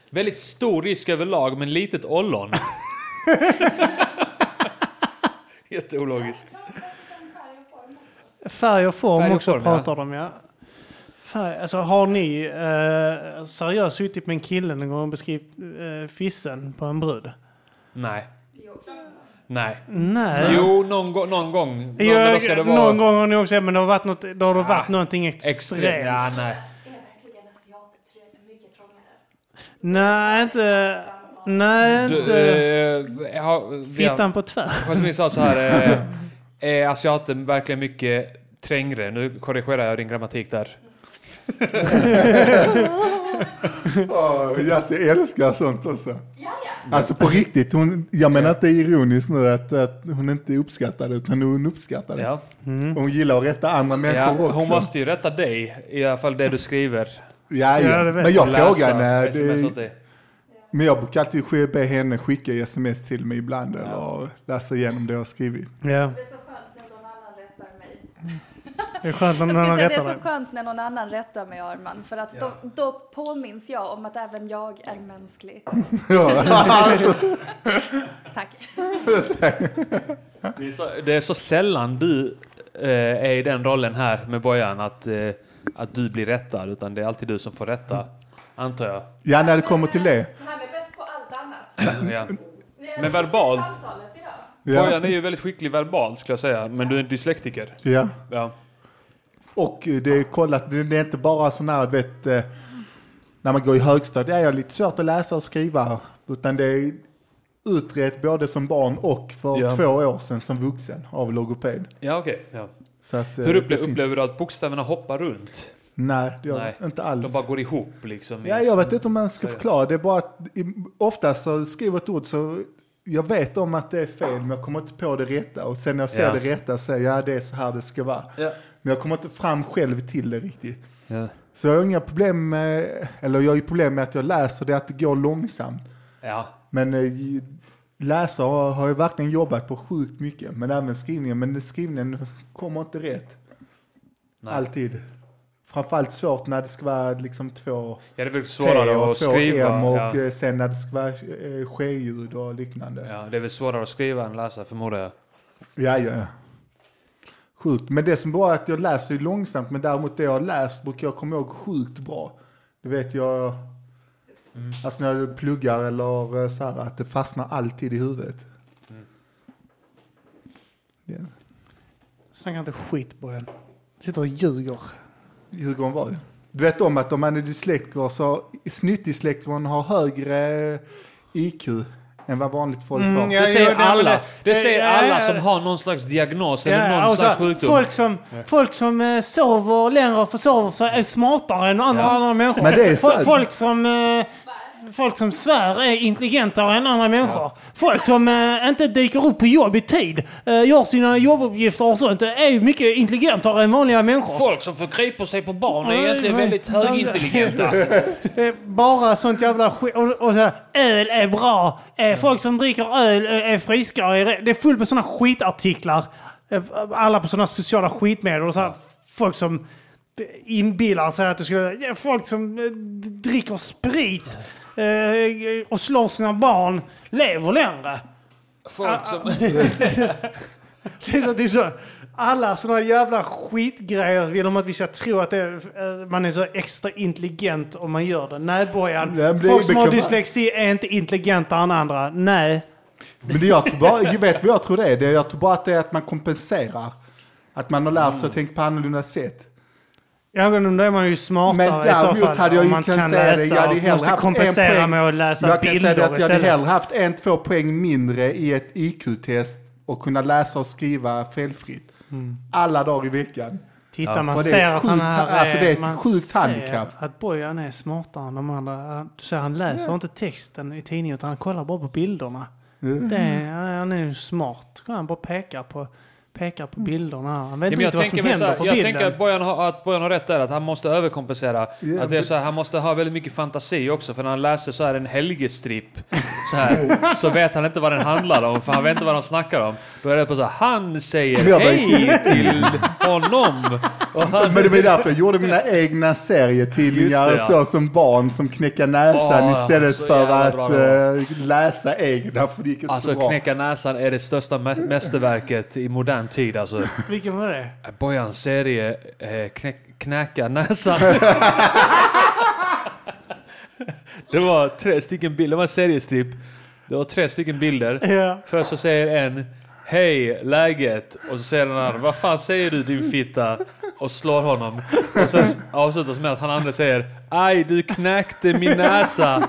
Väldigt stor risk överlag, men litet ollon. <laughs> Jätteologiskt. Färg och form Färg och också form, ja. pratar de ja. Färg, alltså har ni eh, seriöst suttit med en kille någon gång och beskrivit eh, fissen på en brud? Nej. Nej. Nej. Jo, någon, någon gång. Någon, då ska det vara... Någon gång har ni också men det har varit, något, då har det varit Ah, någonting extremt. Extremt. Ja, nej. Är verkligen asiater trö- mycket trångare? Nej, inte... Nej, Du, inte... eh, jag har, vi har, Fittan på tvär. Jasmin sa så här. Eh, är asiaten verkligen mycket trängre? Nu korrigerar jag din grammatik där. <laughs> Åh, Jassi älskar sånt också. Ja, ja. Alltså på riktigt, hon, jag menar inte ironiskt nu att, att hon inte uppskattar det, utan hon uppskattar det. Ja. Mm. Hon gillar att rätta andra människor Ja, också. hon måste ju rätta dig, i alla fall det du skriver. Ja, Ja, ja. det vet Men jag frågar henne, sms det, åt dig. Men jag brukar alltid be henne skicka sms till mig ibland eller läsa igenom det jag har skrivit. Ja, Det är så skönt när någon annan rättar mig. <laughs> det är skönt Jag någon säga att det rättar är så skönt när någon annan rättar mig, Arman. För att då, då påminns jag om att även jag är mänsklig. <laughs> Ja, alltså, <laughs> Tack. Det är, så, det är så sällan du eh, är i den rollen här med Bojan att, eh, att du blir rättad, utan det är alltid du som får rätta. Antar jag. ja, när det kommer till det. Han är bäst på allt annat. Ja. Men verbalt. Ja, Bojan är ju väldigt skicklig verbalt skulle jag säga, men du är dyslektiker. ja. Ja. Och det är kollat, det det är inte bara sån här, vet, eh, när man går i högstadiet, det är lite svårt att läsa och skriva. Utan det är utrett både som barn och för Ja. två år sedan som vuxen av logoped. Ja, okej. Ja. Så att, eh, Hur upple- upplever du att bokstäverna hoppar runt? Nej, det gör Nej. inte De alls. bara går ihop liksom? Ja, jag vet inte om man ska förklara. Det är bara att ofta så skriver ett ord så jag vet om att det är fel men jag kommer inte på det rätta. Och sen när jag ser Ja. det rätta så säger jag ja det är så här det ska vara. Ja. Men jag kommer inte fram själv till det riktigt. Ja. Så jag har inga problem med, eller jag har ju problem med att jag läser det, att det går långsamt. ja. Men eh, läsa har, har jag verkligen jobbat på sjukt mycket. Men även skrivningen, men skrivningen kommer inte rätt. Nej. Alltid. Framförallt svårt när det ska vara liksom två Ja, det är väl T svårare och att två skriva. M och ja. eh, sen när det ska vara eh, ske-ljud och liknande. ja, det är väl svårare att skriva än läsa förmodar jag. Ja, ja. Sjukt. Men det som bara är att jag läser ju långsamt, men däremot det jag har läst brukar jag komma ihåg sjukt bra. Det vet jag, Mm. alltså när jag pluggar eller eh, så här, att det fastnar alltid i huvudet. Mm. Ja. Snacka inte skit Bojan. Sitter och ljuger. Hur går var? Du vet om att om man är dyslektiker så snittdyslektikern har högre IQ än vad vanligt folk Mm, har. ja, Det säger alla. det- säger ja, alla som har någon slags diagnos eller någon och så slags sjukdom. Folk som, folk som eh, sover längre och försover sig är smartare än andra, Ja. andra människor. Men det är sant. folk, som, eh, folk som svär är intelligentare än andra människor. Folk som eh, inte dyker upp på jobb i tid, eh, gör sina jobbuppgifter och sånt, är ju mycket intelligentare än vanliga människor. Folk som förgriper sig på barn är Ja, egentligen ja. väldigt högintelligenta. Det <laughs> är bara sånt jävla skit. Och, och så här, öl är bra. Eh, folk som dricker öl eh, är friskare. Det är fullt med såna skitartiklar. Eh, Alla på såna sociala skitmedier. Och så här, Folk som inbillar sig att det skulle... ja, Folk som eh, dricker sprit eh, och slår sina barn lever längre. Folk som... <laughs> Det är så, det är så, alla såna jävla skitgrejer vill de att vi ska tro att det är, eh, man är så extra intelligent om man gör det. Nej Bojan, Nej, folk som har dyslexi är inte intelligentare än andra. Nej. Men det jag tror bara, jag vet vad jag tror det är? det är? Jag tror bara att det är att man kompenserar. Att man har lärt sig att tänka på annorlunda sätt. Ja, men då är man ju Men smartare i så fall. hade jag ju man kan kan säga det, jag hade och hellre måste haft en kompensera poäng. med att läsa Jag kan säga bilder att jag hade hellre haft en, två poäng mindre i ett IQ-test och kunna läsa och skriva felfritt. Alla dagar i veckan. Titta, Ja, man för det är ser ett att han sjukt- är... alltså det är ett man sjukt handikapp. att Bojan är smartare än de andra. Du ser, han läser inte texten i tidningen utan han kollar bara på bilderna. Mm. Det är, han är ju smart. Han bara pekar på, pekar på bilderna. Han vet Ja, inte jag vad som händer här, på jag bilden. tänker att Bojan, har, att Bojan har rätt där, att han måste överkompensera. Ja, att det är så här, han måste ha väldigt mycket fantasi också, för när han läser så här en Helgestrip så, här, <laughs> så vet han inte vad den handlar om, för han vet inte vad de snackar om. Då är det på så här, han säger jag hej till honom. <laughs> Men det var ju därför jag gjorde mina egna serietidningar det, ja. så, som barn som knäcka näsan Åh, istället för att eh, läsa egna, för det gick inte Alltså så bra. Knäcka näsan är det största mä- mästerverket i modern tid alltså. Vilken var det? Bojans serie eh, knäck, Knäcka näsan. <laughs> det var tre stycken bilder, det var en seriestripp. Det var tre stycken bilder. Ja. Först så säger en Hej, läget? Och så säger den andra Vad fan säger du din fitta? Och slår honom. Och sen avslutas med att han andra säger Aj, du knäckte min näsa.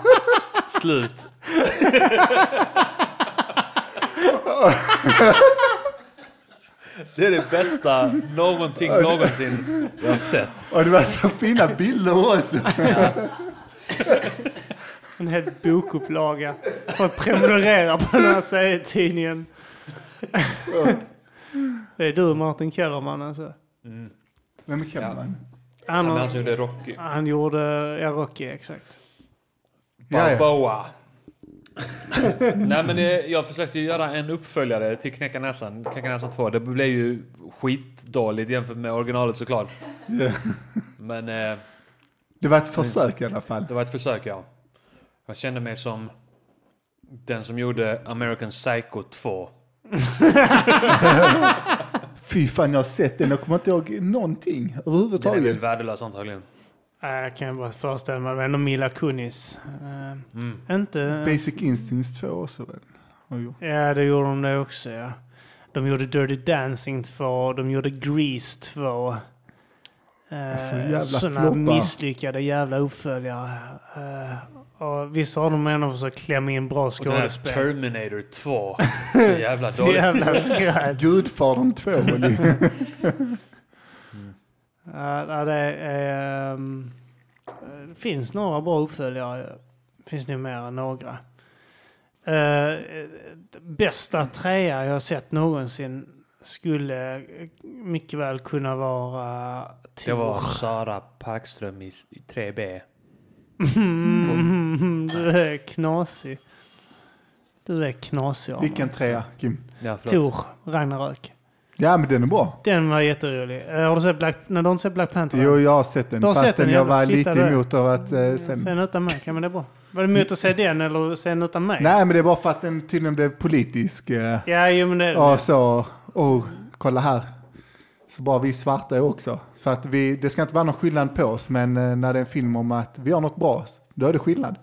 Slut. <laughs> Det är det bästa någonting någonsin jag har sett. Och det var så fina bilder också. En hel bokupplaga för att prenumerera på den här serietidningen. Det är du Martin Kellerman alltså. Vem är? Ja. Han, Han som gjorde Rocky. han gjorde, ja Rocky exakt. Ja, ja. Balboa. Nej men det, jag försökte ju göra en uppföljare till Knäcka näsan, Knäcka näsan 2. Det blev ju skitdåligt jämfört med originalet såklart. Men eh, Det var ett försök i alla fall. det var ett försök ja. Jag kände mig som den som gjorde American Psycho 2. Fy fan, jag har sett den. Jag kommer inte ihåg någonting Den är väl överhuvudtaget. värdelös antagligen. Jag kan bara föreställa mig, ändå Mila Kunis. Eh, Mm. Inte... Basic Instincts 2 också väl? Ja, det gjorde de det också ja. De gjorde Dirty Dancing 2, de gjorde Grease 2. Alltså, Eh, sådana floppar. misslyckade jävla uppföljare. Eh, och vissa har de ändå försökt klämma in bra Och den här skådespel. Terminator 2. <laughs> Så jävla Så dåligt. jävla skräp. Gudfadern 2 var det. Ja, ja, det, är, ehm, det finns några bra uppföljare. Det finns nog mer än några. Uh, bästa trea jag har sett någonsin skulle mycket väl kunna vara Det var Tor. Sara Parkström i i 3B. Mm, <laughs> du är knasig. Du är knasig. Arman. Vilken trea, Kim? Ja. Tor, Ragnarök. Ja, men den är bra. Den var jätterolig. Eh, har du sett Black, när inte sett Black Panther? Jo, jag har sett den. Du har Fast sett den, jag var lite är. emot av att eh, sen... Sen utan mig, ja men det är bra. Var du emot att se den eller se den utan mig? Nej, men det är bara för att den tydligen blev politisk. Eh, Ja, jo men det... och så, och kolla här. Så bara vi svarta är också. För att vi, det ska inte vara någon skillnad på oss, men eh, när det är en film om att vi har något bra, då är det skillnad.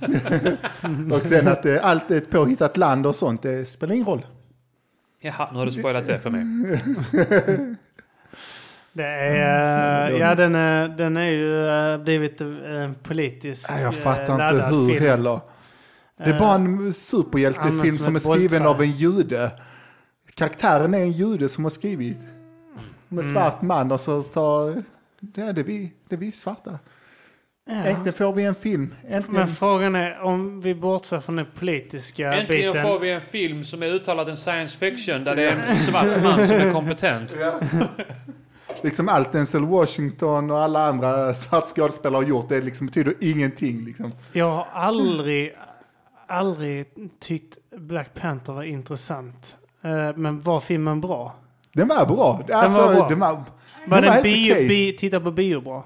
<laughs> <laughs> och sen att eh, allt är ett påhittat land och sånt, det spelar ingen roll. Jaha, nu har du spoilat det för mig. <laughs> Det är, Mm, ja, den är, den är ju äh, blivit en politisk Nej, jag fattar eh, inte hur film. heller. Det är Eh, bara en superhjältefilm som som är skriven av en jude. Karaktären är en jude som har skrivit. Som Mm. en svart man och så tar... Det är det vi, det är vi svarta. Ja. Äntligen får vi en film. Äntligen. Men frågan är om vi bortser från den politiska Äntligen biten. får vi en film som är uttalad en science fiction där det är en svart man som är kompetent. Liksom allt Denzel Washington och alla andra svartskådespelare har gjort, det liksom betyder ingenting. Liksom. Jag har aldrig, aldrig tyckt Black Panther var intressant. Eh, men var filmen bra? Den var bra. Alltså, var bra. Den var, Var den den bio, okej. bi, titta på bio bra?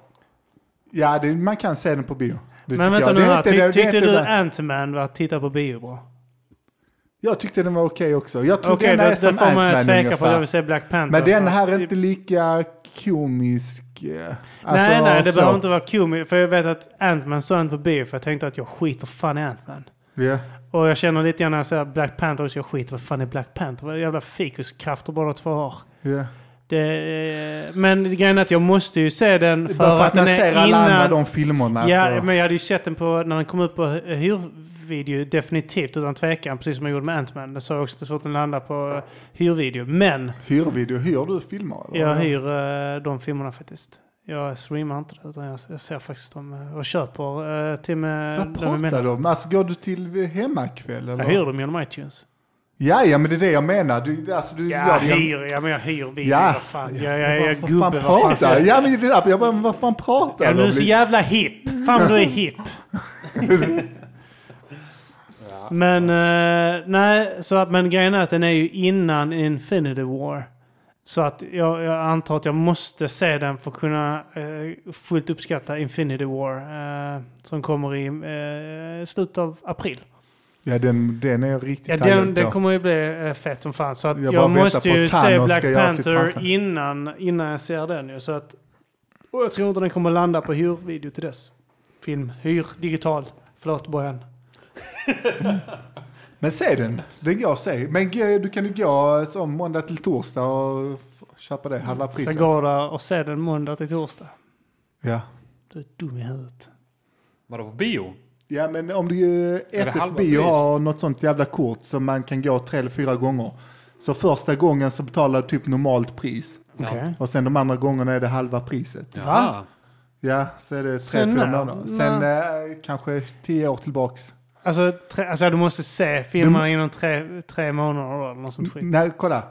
Ja, det, man kan se den på bio. Det Men vänta jag. nu Det är här, inte- Ty, det tyckte du det- Ant-Man var att titta på bio bra? Jag tyckte den var okej också. Jag tror Okej, den är då som får man Ant-Man tveka på jag vill se Black Panther. Men den här är inte lika komisk. eh, Alltså, nej, nej, det så. behöver inte vara komiskt. För jag vet att Ant-Man såg inte på bio för jag tänkte att jag skiter fan i Ant-Man. Ja. Och jag känner lite grann när jag säger Black Panther så jag skiter vad fan är Black Panther? Vad jävla fikuskrafter båda två har. Ja. Det, men grejen är att jag måste ju se den för, för att, den är ser alla andra innan... de filmerna. Ja, på, men jag hade ju sett den på, när den kom ut på hyrvideo, definitivt utan tvekan, precis som jag gjorde med Ant-Man. Det sa jag också så fort den landade på hyrvideo. Men Hyrvideo, hyr du filmer? eller? jag hyr eh, de filmerna faktiskt. Jag streamar inte det, utan jag, ser faktiskt dem eh, och köper till med... Vad pratar du om? Alltså går du till hemmakväll eller? Jag hyr dem genom iTunes. Ja, ja, men det är det jag menar. Du, alltså, du Ja, det- hyr. Ja, men jag hyr video. Ja. Vad fan. Jag, jag, jag, jag vad gubbe. fan Vad fan jag... Ja, men det är därför jag bara, vad fan pratar Ja, du du är om? så jävla hipp. Fan, du är hipp. <laughs> Men, eh, nej, så, att- men grejen är att den är ju innan Infinity War. Så att jag, jag antar att jag måste se den för att kunna eh, fullt uppskatta Infinity War. Eh, som kommer i eh, slutet av april. Ja, den, den är riktigt Ja, den, den kommer ju bli eh, fett som fan. Så att Jag jag, måste ju se Black Panther innan, innan jag ser den ju. Så att, och jag tror inte den kommer landa på hyrvideo till dess. Film, hyr, digital. Förlåt Bojan. Men se den, den går att se. Men du kan ju gå som måndag till torsdag och köpa det, halva priset. går där och se den måndag till torsdag. Ja. Du är dum i huvudet. Vadå på bio? Ja, men om du SFB har något sånt jävla kort som man kan gå tre eller fyra gånger. Så första gången så betalar du typ normalt pris. Ja. Okej. Och sen de andra gångerna är det halva priset. Jaha. Ja, så är det tre, Sen fyra när? månader. Sen eh, kanske tio år tillbaks. Alltså, tre, alltså du måste se filmerna inom tre, tre månader eller något sånt skit. Nej, kolla.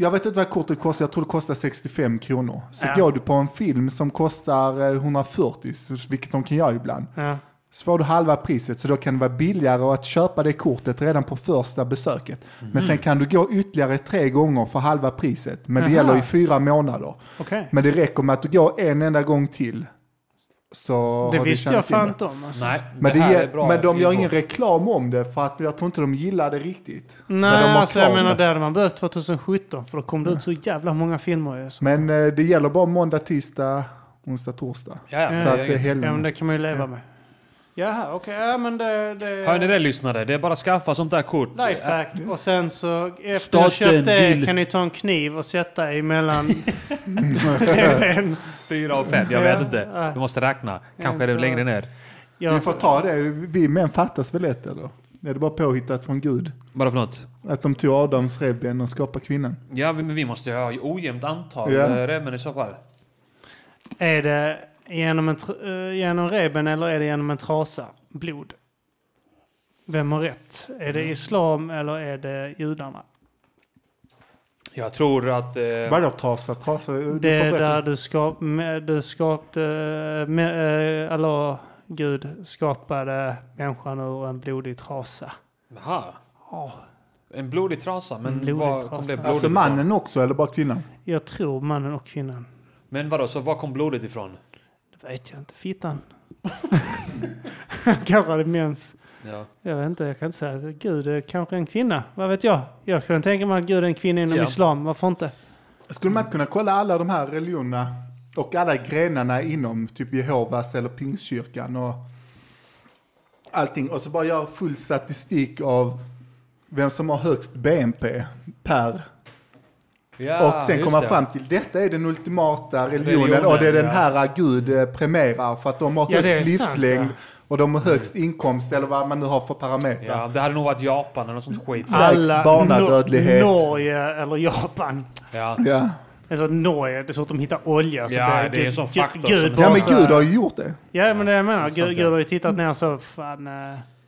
Jag vet inte vad kortet kostar, jag tror det kostar 65 kronor. Så Ja. går du på en film som kostar eh, 140, så- vilket de kan göra ibland, Ja. så får du halva priset. Så då kan det vara billigare att köpa det kortet redan på första besöket. Men sen kan du gå ytterligare tre gånger för halva priset. Men det Aha. gäller i fyra månader. Okej. Men det räcker med att du går en enda gång till. Så Det visste jag fan det. inte om. Alltså. Nej, Men, det bra men de gör ingen reklam om det för att jag tror inte de gillar det riktigt. Nej, Men alltså jag menar det. det hade man behövt 2017 för då kom det ut så jävla många filmer ju. Så. Men eh, det gäller bara måndag, tisdag, onsdag, torsdag. Ja, ja. Ja, Så att det det är helgen. Ja men det kan man ju leva med. Jaha, okej. Ja men det... det Hör ni det lyssnare? Det är bara att skaffa sånt där kort. Lifehack. Och sen så efter Staten köpt det vill- kan ni ta en kniv och sätta emellan ben. <laughs> Fyra och fem, jag Ja, vet inte. Du måste räkna. Kanske är det längre ner. Ja, Vi får ta det. Vi män fattas väl lätt eller? Är det bara påhittat från Gud? Vadå för något? Att de tog Adams revben och skapade kvinnan? Ja, men vi måste ju ha ojämnt antal Ja. ja. remmen i så fall. Är det genom, en eh, genom reben eller är det genom en trasa blod? Vem har rätt? Är det islam eller är det judarna? Jag tror att... Eh, Vadå trasa? Trasa? Du Det är där du, skap, med- du skapade, med, eh, Allah, Gud skapade människan ur en blodig trasa. Jaha. Ja, En blodig trasa, men En blodig var kom trasa. det blodet Alltså ifrån? mannen också eller bara kvinnan? jag tror mannen och kvinnan. Men vadå, så var kom blodet ifrån? Vet jag inte. Fittan. <laughs> kanske hade mens. Ja. Jag vet inte, jag kan inte säga. Gud är kanske en kvinna. Vad vet jag? Jag kunde tänka mig att Gud är en kvinna inom Ja. islam. Varför inte? Skulle man inte kunna kolla alla de här religionerna och alla grenarna inom typ Jehovas eller Pingstkyrkan och allting och så bara göra full statistik av vem som har högst BNP per Ja, och sen komma det. fram till detta är den ultimata religionen, Religionen, och det är den ja. här Gud eh, premierar för att de har Ja, högst sant, livslängd ja. och de har högst inkomst eller vad man nu har för parametrar. Ja, det hade nog varit Japan eller något sånt skit. Lägst barnadödlighet. Nor- Norge eller Japan. Ja. Ja. Alltså Norge, det är så att de hittar olja. Så Ja, det, det är en sån faktor Gud som- ja men Gud har ju gjort det. Ja men det jag menar, Sant, Gud, ja. Gud har ju tittat ner så, fan, eh,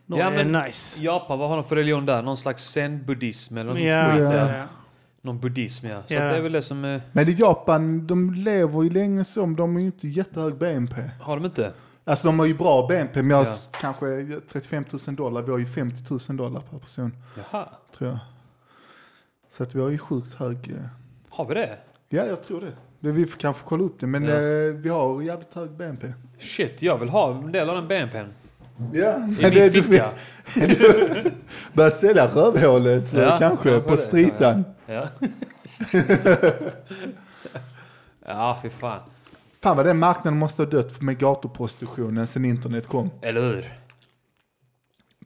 Norge Ja, men- är nice. Japan, vad har de för religion där? Någon slags zen-buddhism eller något Ja, skit? ja, Ja. ja. Någon buddhism ja. Så Ja. att det är väl det som... eh, Men i Japan, de lever ju länge som, de är ju inte jättehög BNP. Har de inte? Alltså de har ju bra BNP, men jag Ja. kanske 35 000 dollar, vi har ju 50 000 dollar per person, Jaha. tror jag. Så att vi har ju sjukt hög, eh, Har vi det? ja jag tror det. det vi får kanske kolla upp det, men Ja. eh, vi har jävligt hög BNP. Shit, jag vill ha en del av den BNPn. Ja, I min <laughs> det, du ficka. <laughs> börjar sälja rövhålet så Ja, kanske kanske på stritan. Ja. <laughs> ja, fy fan. Fan vad den marknaden måste ha dött med gatuprostitutionen sen internet kom. Eller hur?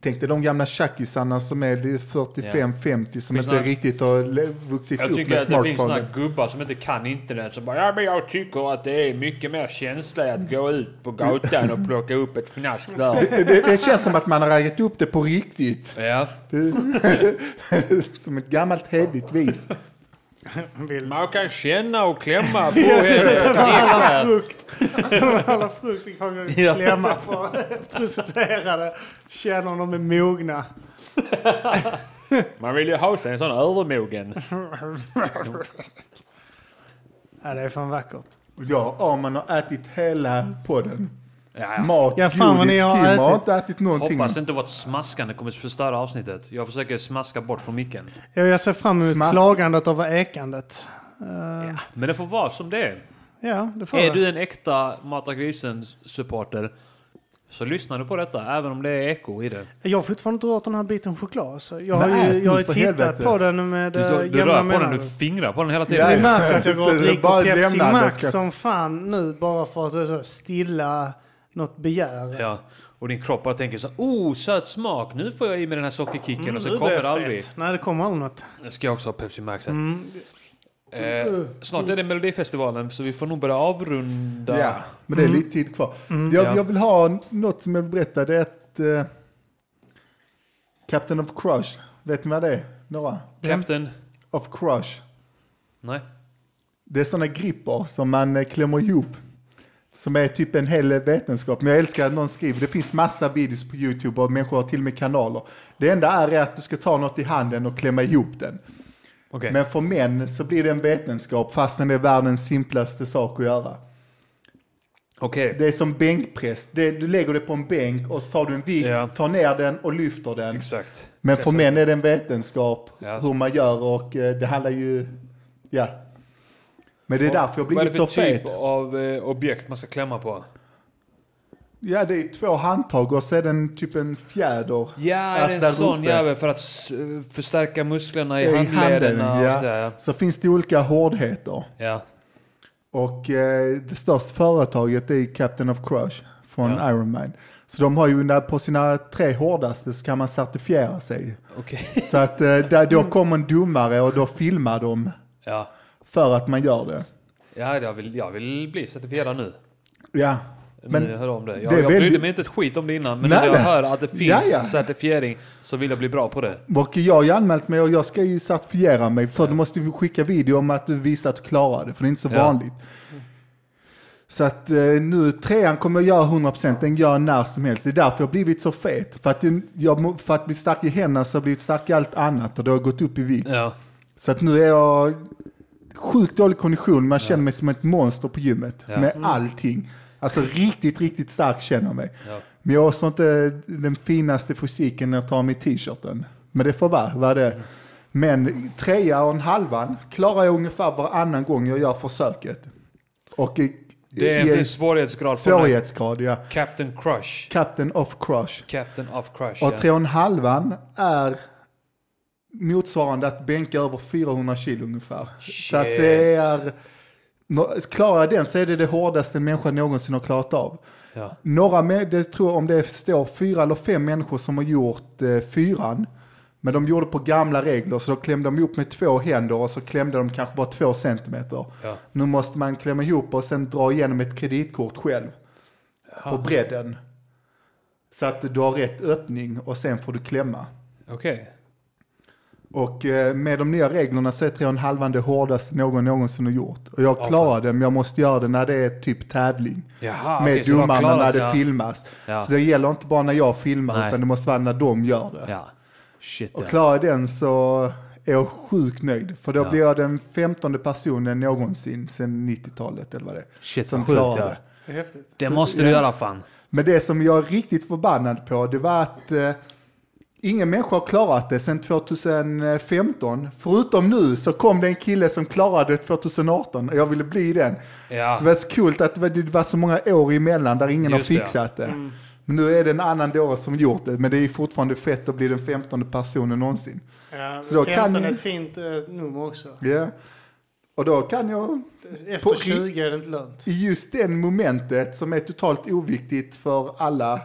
Tänk dig de gamla tjackisarna som är 45-50 som inte riktigt har vuxit Jag upp tycker med att det finns smartphone. såna gubbar som inte kan internet som bara ja men jag tycker att det är mycket mer känsla att gå ut på gatan och plocka upp ett fnask där. Det, det känns som att man har raggat upp det på riktigt. Ja. <laughs> som ett gammalt heligt vis. Vill Man kan känna och klämma på <laughs> hela <laughs> alla frukt. Alla frukt kan Ja. klämma på prostituerade. Känner om de är mogna. Man vill ju ha sig en sån övermogen. Ja, det är fan vackert. Ja, Arman har ätit hela podden. Ja, ja. Mat, Ja, fan vad ni godis, har Kim har inte ätit någonting. Hoppas inte vårt smaskande kommer förstöra avsnittet. Jag försöker smaska bort från micken. Ja, Jag ser fram emot Smask. klagandet över ekandet. Eh, Men det får vara som det är. ja, det får Är jag. du en äkta Mata Grisen-supporter så lyssnar du på detta, även om det är eko i det. Jag har fortfarande inte rört den här biten choklad. Så jag har Men ju jag har tittat helvete. på den med Du, du, du jämna rör på den, du fingrar på den hela tiden. Ni märker att jag <laughs> går och Det dricker Pepsi det Max ska- som fan nu bara för att det är så stilla något begär. Ja, och din kropp bara tänker så oh söt smak, nu får jag i mig den här sockerkicken Mm, och så nu kommer det jag aldrig. fet. Nej, det kommer aldrig något. Jag ska också ha Pepsi Max här. Mm. Eh, snart är det Melodifestivalen så vi får nog börja avrunda. Ja, men det är Mm. lite tid kvar. Mm. Jag, Ja. jag vill ha något som jag berättade. Det är ett, eh, Captain of Crush. Vet ni vad det är? Några? Captain... Of Crush. Nej. Det är sådana gripper som man eh, klämmer ihop. Som är typ en hel vetenskap. Men jag älskar att någon skriver. Det finns massa videos på YouTube och människor har till och med kanaler. Det enda är, att du ska ta något i handen och klämma ihop den. Okej. Men för män så blir det en vetenskap fastän det är världens simplaste sak att göra. Okej. Det är som bänkpress. Det, du lägger det på en bänk och så tar du en vikt, Ja. tar ner den och lyfter den. Exakt. Men för Pressa. män är det en vetenskap Ja. hur man gör och eh, det handlar ju... Ja. Men det är därför jag Vad är blivit det så för typ fet. av eh, objekt man ska klämma på? Ja, det är två handtag och så den typ en fjäder. Ja, är Alltså det en sån uppe. jävel för att s- förstärka musklerna i, I handlederna handen, ja. sådär? Så finns det olika hårdheter. Ja. Och eh, det största företaget är Captain of Crush från Ja. Iron Man. Så de har ju på sina tre hårdaste så kan man certifiera sig. Okej. Så att eh, där, då kommer en domare och då filmar de Ja. För att man gör det. Ja, jag vill, jag vill bli certifierad nu. Ja, Men, jag hör om det. Jag, det jag brydde mig inte ett skit om det innan, men Nej, när jag nej. hör att det finns Ja, ja. certifiering så vill jag bli bra på det. och jag har ju anmält mig och jag ska ju certifiera mig för du måste ju skicka video om att du visar att du klarar det, för det är inte så Ja. vanligt. Så att eh, nu, trean kommer jag göra 100%, den gör jag när som helst. Det är därför jag har blivit så fet. För att, jag, för att bli stark i händerna så har jag blivit stark i allt annat och det har gått upp i vikt. Ja. Så att nu är jag sjukt dålig kondition, jag känner mig som ett monster på gymmet. Ja. Med allting. Alltså riktigt, riktigt stark känner jag mig. Ja. Men jag har också inte den finaste fysiken när jag tar mig t-shirten. Men det får vara vad det. Men trea och en halvan klarar jag ungefär varannan gång jag gör försöket. Och i, Det är en viss svårighetsgrad svårighetsgrad, ja. Captain Crush. Captain of Crush. Captain of Crush. Och ja. tre och en halvan är motsvarande att bänka över 400 kilo ungefär. Så att det är... Klarar jag den så är det det hårdaste en människa någonsin har klarat av. Ja. Några med, det tror jag om det står fyra eller fem människor som har gjort eh, fyran. Men de gjorde på gamla regler så då klämde de ihop med två händer och så klämde de kanske bara två centimeter. Ja. Nu måste man klämma ihop och sen dra igenom ett kreditkort själv. På bredden. Så att du har rätt öppning och sen får du klämma. Okej. Och eh, med de nya reglerna så är tre och en halvan det hårdaste någon någonsin har gjort. Och jag Ja, klarar det men jag måste göra det när det är typ tävling. Jaha, med så du har domarna när det ja. filmas. Ja. Så det gäller inte bara när jag filmar Nej. utan det måste vara när de gör det. Ja. Shit Och klarar jag den så är jag sjukt nöjd. För då Ja. blir jag den femtonde personen någonsin sedan 90-talet eller vad det är. Shit som sjukt klarar ja. det. Det är häftigt. Det Så- måste du ja. göra fan. Men det som jag är riktigt förbannad på det var att eh, ingen människa har klarat det sedan 2015. Förutom nu så kom det en kille som klarade det 2018 och jag ville bli den. Ja. Det var så coolt att det var, det så många år emellan där ingen Just har det, fixat det. Mm. Men nu är det en annan dåre som gjort det, men det är fortfarande fett att bli den femtonde personen någonsin. Ja, Så då 15 kan- är ett fint eh, nummer också. Ja. Och då kan jag, Efter På- 20 är det inte lönt. i just den momentet som är totalt oviktigt för alla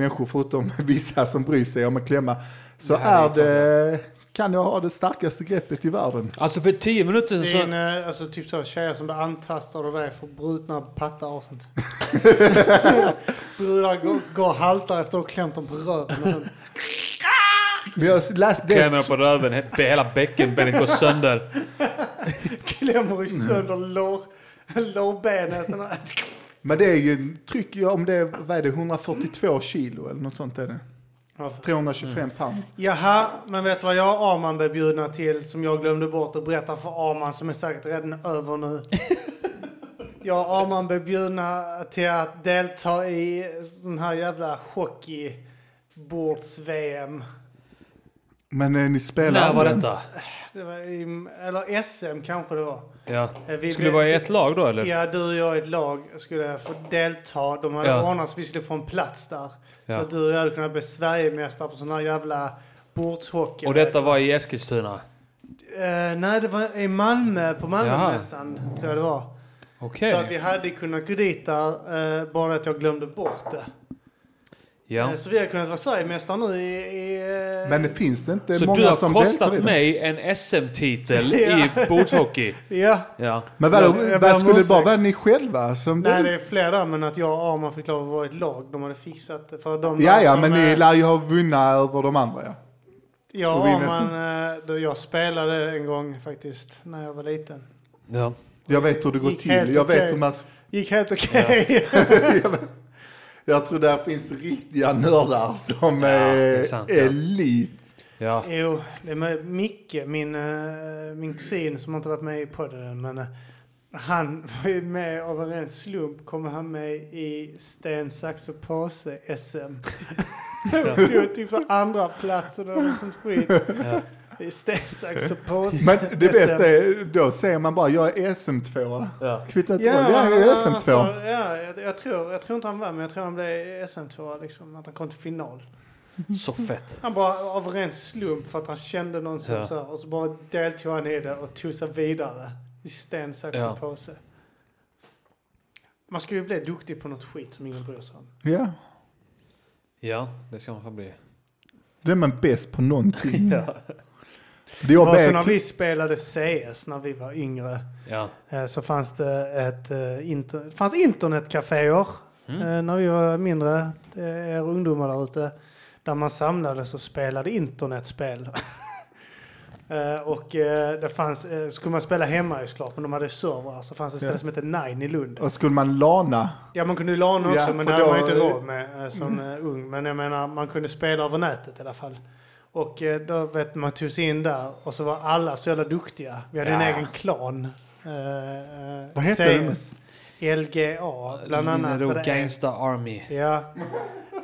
människor, förutom <laughs> vissa som bryr sig om att klämma, så Det är är det, kan jag ha det starkaste greppet i världen. Alltså för tio minuter Det är så... en, eh, alltså, typ så tjejer som blir antastade av dig för brutna pattar och sånt. <laughs> Brudar går, går och haltar efter att ha klämt dem på röven och sånt. Men jag det, Klämmer på röven, he- hela bäckenbenet går sönder. <laughs> Klämmer i sönder lår, lårbenet. Men det är ju tryck om det är, vad är det, 142 kilo eller något sånt är det. 325 pound. Jaha, men vet du vad jag och Arman blev bjudna till som jag glömde bort att berätta för Arman som är säkert redan över nu? <laughs> jag och Arman blev bjudna till att delta i sån här jävla hockeybords-VM. Men eh, ni spelar När var detta? Det var i, eller SM kanske det var. Ja. Eh, vi Skulle blev- vara i ett lag då eller? Ja, du och jag i ett lag skulle få delta. De hade Ja. ordnat så vi skulle få en plats där. Ja. Så att du och jag hade kunnat bli Sverigemästare på sån här jävla bordshockey. Och detta var i Eskilstuna? Eh, nej, det var i Malmö, på Malmömässan, tror jag det var. Okej. Så att vi hade kunnat gå dit där, eh, bara att jag glömde bort det. Ja. Eh, så vi hade kunnat vara Sverigemästare nu i... i eh, Men det finns det inte Så många du har som deltar i kostat det? mig en SM-titel <laughs> Ja. i bordshockey? Ja, Ja. Men vad om skulle det bara vara ni själva som nej det är fler där, men att jag och Arman fick lov att vara ett lag. De hade fixat det för de Ja, ja, men ni eh, lär ju ha vunnit över de andra ja. Vinner Arman, då jag spelade en gång faktiskt, när jag var liten. ja. Jag vet hur det går till. Jag vet okej. hur man... Gick helt okej. <laughs> <laughs> jag, vet- jag tror där finns riktiga nördar som det är, är sant, ja. elit. Ja. jo, det är med Micke, min, eh, min kusin som inte varit med i podden än, men eh, han var ju med av en ren slump, kom han med i sten, sax och påse SM. <laughs> Tog typ för andra plats och liksom skit. Ja. I sten, sax och påse. Men det bästa är, då säger man bara jag är SM2. Ja. Kvittar Ja, jag är SM2. alltså, ja jag, jag, tror, jag tror inte han var men jag tror han blev SM2 liksom, att han kom till final. Så fett. Han bara av ren slump för att han kände någon som Ja. så här, och så bara deltog han i det och tog sig vidare i sten, sax Ja. och påse. Man ska ju bli duktig på något skit som ingen bryr sig om. Ja, Ja, det ska man få bli. då är man bäst på någonting. <laughs> Ja. Det var så när vi spelade CS när vi var yngre Ja. eh, så fanns det ett eh, inter, fanns internetcaféer Mm. eh, när vi var mindre, det är er ungdomar där ute, där man samlades och spelade internetspel. <laughs> Och det fanns, eh, skulle man spela hemma ju såklart, men de hade servrar. Så fanns det ett ställe Ja. som hette Nine i Lund. och skulle man lana, Ja, man kunde ju låna också, Ja, men det hade man ju inte råd med som eh, ung. Men jag menar, man kunde spela över nätet i alla fall. Och eh, då vet man tog sig in där och så var alla så jävla duktiga. Vi hade en Ja. egen klan. Eh, eh, Vad hette den? CS. LGA, bland annat. Är- Gangsta Army. Ja.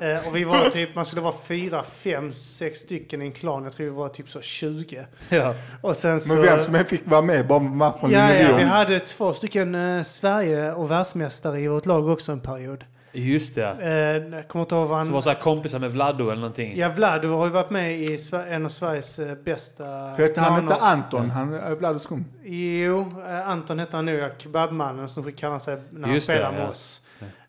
Eh, och vi var typ, man skulle vara fyra, fem, sex stycken i en klan. Jag tror vi var typ så 20. Ja. Och sen så... men vem som än fick vara med, bara man från ja, ja, vi hade två stycken eh, Sverige och världsmästare i vårt lag också en period. Just det. Eh, jag kommer inte ihåg vad han... Som var så här kompisar med Vladdo eller någonting. Ja, Vlad har ju varit med i en av Sveriges eh, bästa Hette han inte. Anton? Han är Vladoskum. Jo, eh, Anton hette han nu, ja, Kebabmannen som kallar sig när han Just det, spelar med ja. oss.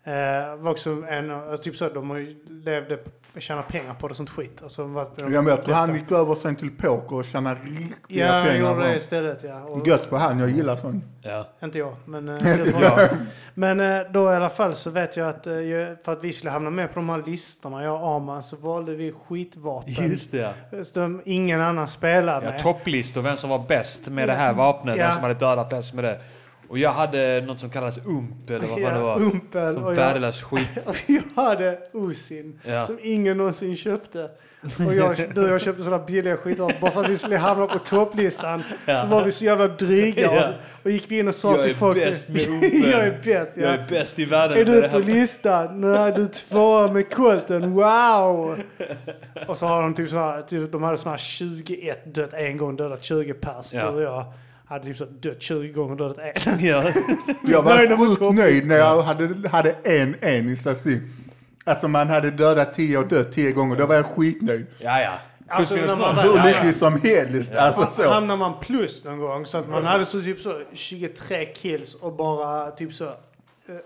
Eh, var också en, av- typ så, de levde, tjänat pengar på det sånt skit. Alltså, var de Jag vet, bästa. han gick över sen till poker och tjänade riktiga Ja, han pengar. gjorde det istället ja. Och, Gött för han, jag gillar sånt. Ja. Inte jag, men... eh, <laughs> jag. Men eh, då i alla fall så vet jag att eh, för att vi skulle hamna med på de här listorna, jag och Arman, så valde vi skitvapen. Just det. Som ingen annan spelar Ja, med. topplistor, vem som var bäst med det här vapnet, Ja. vem som hade dödat flest med det. Och jag hade något som kallades ump, eller vad fan det var. Umpel. Som jag, värdelös skit. <laughs> och jag hade Osin. Ja. Som ingen någonsin köpte. Och jag, du och jag köpte sådana billiga skitvapen bara för att vi skulle hamna på topplistan. Ja. Så var vi så jävla dryga. Och, och gick vi in och sa Jag till är folk... bäst med <laughs> jag är bäst, ja. Jag är bäst i världen Är du det på listan? Nej, du är tvåa med Colton. Wow! Och så har de typ sådana, typ, de hade sådana 21 dött en gång, dödat 20 pers. Ja. Du och jag hade typ så dött 20 gånger, dödat en. Ja. Jag var sjukt nöjd när jag hade, hade en, en i statistik. Alltså man hade dödat tio och dött tio gånger, då var jag skitnöjd. ja, ja. Alltså, när man väl- Hur Ja, ja. lycklig som helst. Alltså så. Hamnar man plus någon gång så att man hade så typ så 23 kills och bara typ så eh,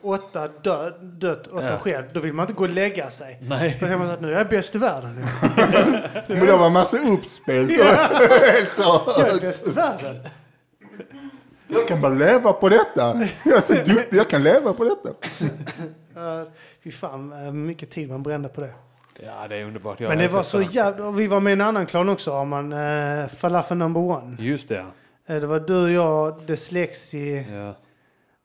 åtta dö, dött, åtta Ja. själv. Då vill man inte gå och lägga sig. Nej. Då säger man så att nu är jag bäst i världen nu. <laughs> Men det var massa uppspel. <laughs> Helt så. Jag är bäst i världen. Jag kan bara leva på detta. Jag är så <laughs> duktig, jag kan leva på detta. Fy fan, eh, mycket tid man brände på det. Ja, det är underbart. Jag Men det var så jävla... Vi var med i en annan klan också, har man. Uh, Falafel number one. Just det. Eh, det var du, jag, Dyslexi Ja,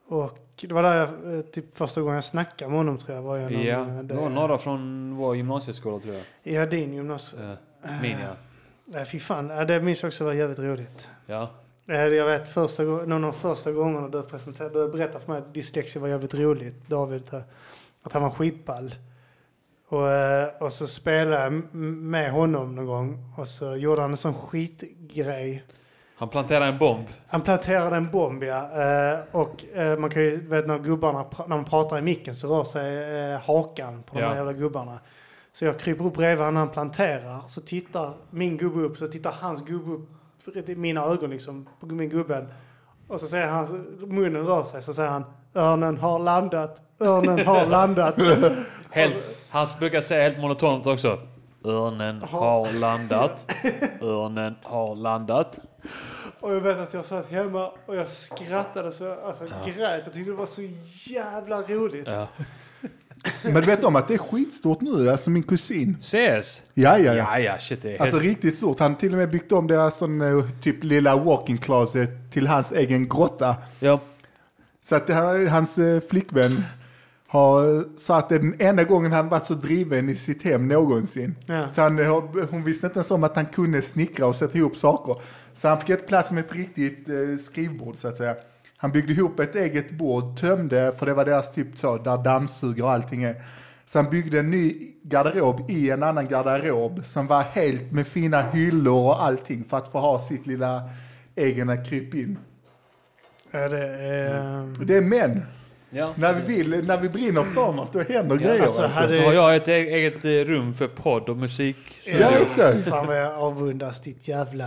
och... Det var där jag, eh, typ första gången jag snackade med honom tror jag. Var genom, ja. eh, det var några från vår gymnasieskola tror jag. Ja, din gymnasium. Ja. Min ja. Nej, fy fan. Det minns jag också var jävligt roligt. Ja. Eh, Jag vet första, någon av de första gångerna du presenterade, du berättade för mig att dyslexia var jävligt roligt, David, eh, att han var skitball. Och, eh, och så spelade jag med honom någon gång och så gjorde han en sån skitgrej. Han planterar en bomb. Han planterade en bomb, ja. Och man kan ju, vet när gubbarna, när man pratar i micken så rör sig hakan på de Ja. här jävla gubbarna. Så jag kryper upp bredvid honom när han planterar. Så tittar min gubbe upp, så tittar hans gubbe upp i mina ögon liksom, på min gubben. Och så säger han, munnen rör sig, så säger han Örnen har landat, örnen har <laughs> landat. Helt, han brukar säga helt monotont också. Örnen har landat. <laughs> Örnen har landat. Och jag vet att jag satt hemma och jag skrattade så alltså, grät. Jag tyckte det var så jävla roligt. Ja. Men du vet om att det är skitstort nu, alltså min kusin. CS? Ja, ja, ja. Ja, ja, shit det är Alltså helt... riktigt stort. Han har till och med byggt om deras sån, eh, typ lilla walk-in closet till hans egen grotta. Ja. Så att hans eh, flickvän har sa att det är den enda gången han varit så driven i sitt hem någonsin. Ja. Så han, har- hon visste inte ens om att han kunde snickra och sätta ihop saker. Så han fick ett plats med ett riktigt eh, skrivbord så att säga. Han byggde ihop ett eget bord, tömde, för det var deras typ så, där dammsuger och allting är. Så han byggde en ny garderob i en annan garderob som var helt med fina hyllor och allting för att få ha sitt lilla egna krypin. Ja, det är... Det är män. Ja. När vi vill, när vi brinner för något, då händer grejer. alltså, Alltså, hade- Då har jag ett e- eget eh, rum för podd och musik. Ja, exakt. Fan vad jag avundas ditt jävla...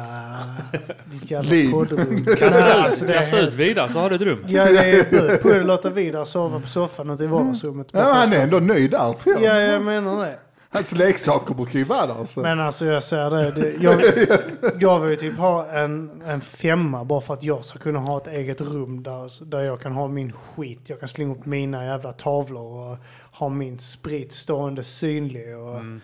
Ditt jävla Liv. poddrum. Kasta, alltså, det kasta ut helt- vidare så har du ett rum. Ja, jag är att låta Vidar sova på soffan ute i vardagsrummet. Ja, han är ändå nöjd där tror jag. Ja, jag menar det. Hans leksaker brukar ju vara där. Så. Men alltså jag säger det. det jag, <laughs> jag vill ju typ ha en, en femma bara för att jag ska kunna ha ett eget rum där, där jag kan ha min skit. Jag kan slänga upp mina jävla tavlor och ha min sprit stående synlig och, Mm.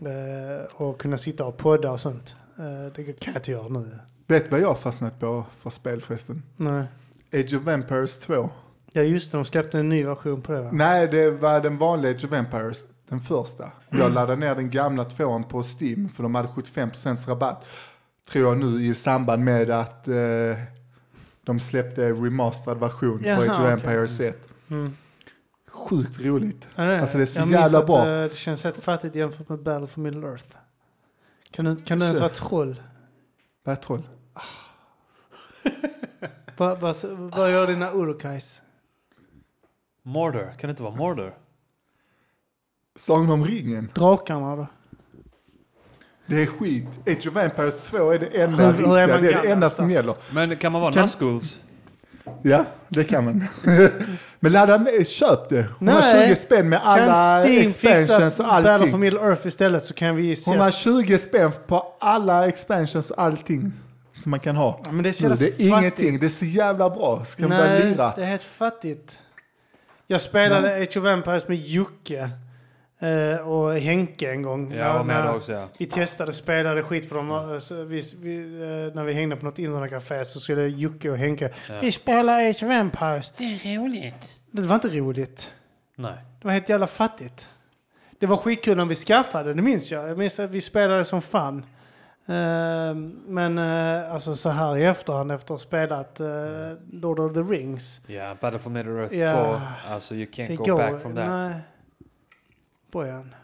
eh, och kunna sitta och podda och sånt. Eh, det kan jag inte göra nu. Vet du vad jag har fastnat på för spel förresten? Nej. Age of Empires 2. Ja just det, de släppte en ny version på det va? Nej, det var den vanliga Age of Empires, den första. Jag laddade ner den gamla tvåan på Steam för de hade 75% rabatt. Tror jag nu i samband med att eh, de släppte remasterad version Jaha, på Age of okej. Empires 1. Mm. Sjukt roligt. Ja, det, Alltså, det är så jag jävla att, bra. eh, det känns rätt fattigt jämfört med Battle for Middle Earth. Kan du, kan du ens vara troll? Vad är troll? <laughs> Vad, vad, vad gör dina urukais? Mordor, kan det inte vara Mordor? Sagan om ringen. Drakarna då? Det är skit. Age of Empires 2 är det enda <laughs> Hur- hur är riktiga. man Det är det enda så? som gäller. Men kan man vara Kan- Nazguls? Ja, det kan man. <laughs> Men ladda ner, köp det. Hon har Nej. 20 spänn med alla kan Steam expansions fixa och Battle for allting. Middle Earth istället så kan vi Hon har ses. 20 spänn på alla expansions och allting som man kan ha. Ja, men det är så Nu, jävla det är fattigt. ingenting, det är så jävla bra. Ska man börja Nej, lira? det är helt fattigt. Jag spelade Age of Empires med Jocke eh, och Henke en gång. Ja, jag var med När- där också ja. Vi testade, spelade skit för dem. var- Så vi, vi, eh, när vi hängde på något internetcafé så skulle Jocke och Henke... Ja. Vi spelar Age of Empires. Det är roligt. Det var inte roligt. Nej. Det var helt jävla fattigt. Det var skitkul när vi skaffade det, minns jag. Jag minns att vi spelade som fan. Eh, men eh, alltså så här i efterhand efter att ha spelat eh, Lord of the Rings. Ja, Battle for Middle Earth Ja. 2. Alltså you can't Det go back from that. Nej. Bojan.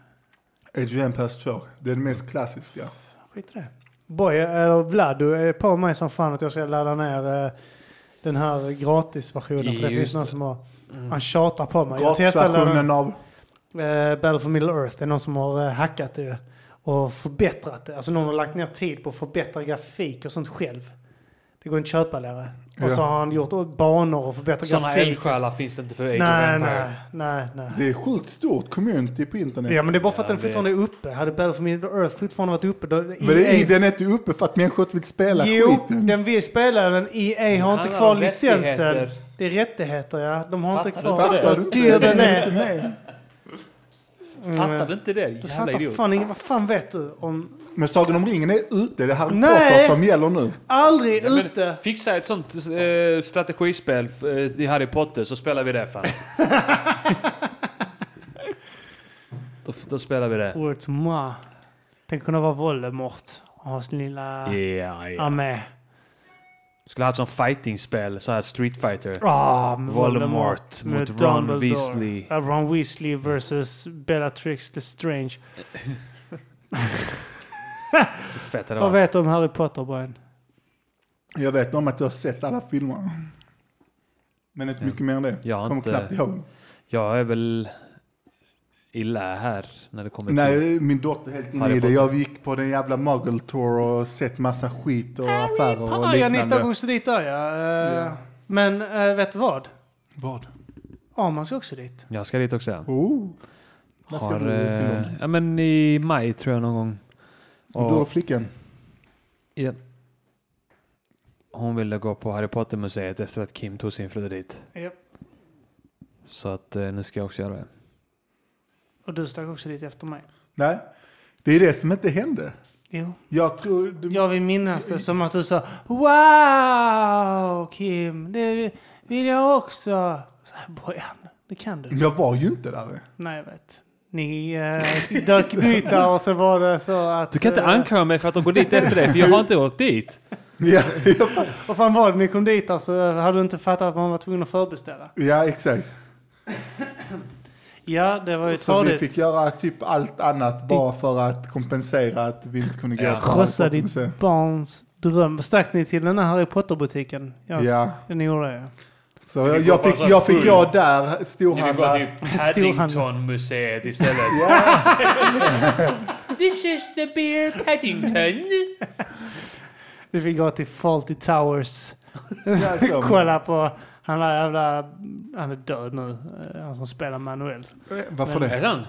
Of Empires 2, det är det mest klassiska. Skit i det. Boy, eller Vlad, du är på mig som fan att jag ska ladda ner eh, den här gratisversionen. För det Just finns någon det. som har... Han tjatar på mig. Jag testade Gratisversionen av... eh, Battle for Middle Earth. Det är någon som har eh, hackat det och förbättrat det. Alltså någon har lagt ner tid på att förbättra grafik och sånt själv. Det går inte att köpa längre. Och Ja. så har han gjort banor och förbättrat Sådana grafik. eldsjälar finns det inte för Age of Nej, Empire. nej, nej, nej. Det är sjukt stort community på internet. Ja, men det är bara för att Ja, den det- fortfarande är uppe. Hade Battle for Middle Earth fortfarande varit uppe då... Men det är, den är inte uppe för att människor inte vill spela Jo, skiten. den vill spela men EA har inte kvar licensen. rättigheter. Det är rättigheter ja. De har inte Fattar kvar... du inte det? Fattar du inte det? den är. Fattar du inte det? Du Jävla fattar idiot. fan. Vad fan vet du om... Men Sagan om ringen är ute, det är Harry Nej. Potter som gäller nu. Aldrig Ja, men ute! Fixa ett sånt eh, strategispel eh, i Harry Potter så spelar vi det fan. <laughs> då, då spelar vi det. Ordet moi. Tänk kunna vara Voldemort och ha sin lilla Ja, ja. armé. Skulle ha ett sånt fighting-spel, så här Street Fighter. Ah, med Voldemort mot Ron Dumbledore. Weasley. Ja, Ron Weasley versus Bellatrix Lestrange. <laughs> <laughs> Så fett det Vad var. vet du om Harry Potter, Brian? Jag vet om att du har sett alla filmer. Men inte mycket mer än det. Jag har Kommer inte- knappt ihåg. Jag är väl illa här när det kommer till... Nej, min dotter är helt inne Harry i det. Potter. Jag gick på den jävla Muggle Tour och sett massa skit och affärer och Ah, ja, ni stack liknande. också dit där ja. Eh, Ja. Men eh, vet du vad? Vad? Arman ska också dit. Jag ska dit också. ja. Oh. När ska Har, du till eh, ja men i maj tror jag någon gång. Du och flickan? ja. Hon ville gå på Harry Potter-museet efter att Kim tog sin fru dit. Japp. Så att eh, nu ska jag också göra det. Och du stack också dit efter mig. Nej, det är det som inte hände. Jo. Jag tror... Du, Jag vill minnas det som att du sa Wow Kim, det vill jag också. Så här, Bojan, det kan du. Jag var ju inte där. Nej, jag vet. Ni eh, dök <laughs> dit där och så var det så att... Du kan inte eh, anklaga mig för att de går dit efter dig, för jag har inte åkt dit. <laughs> Ja, Vad fan var det ni kom dit där så hade du inte fattat att man var tvungen att förbeställa? ja exakt. Ja, det var ju Så vi tradigt. fick göra typ allt annat bara för att kompensera att vi inte kunde gå Ja. på Krossa ditt barns dröm. Stack ni till den här Harry Potter-butiken? Ja, Ja, ni gjorde det. Så fick jag på fick, jag fick gå full- där, Ni vill gå storhandla. till Paddington-museet istället. <laughs> This is the beer Paddington. Vi fick gå till Fawlty Towers. Ja. <laughs> Kolla på han där jävla... Han är död nu. eh, Han som spelar Manuel. Varför Är det? det sant?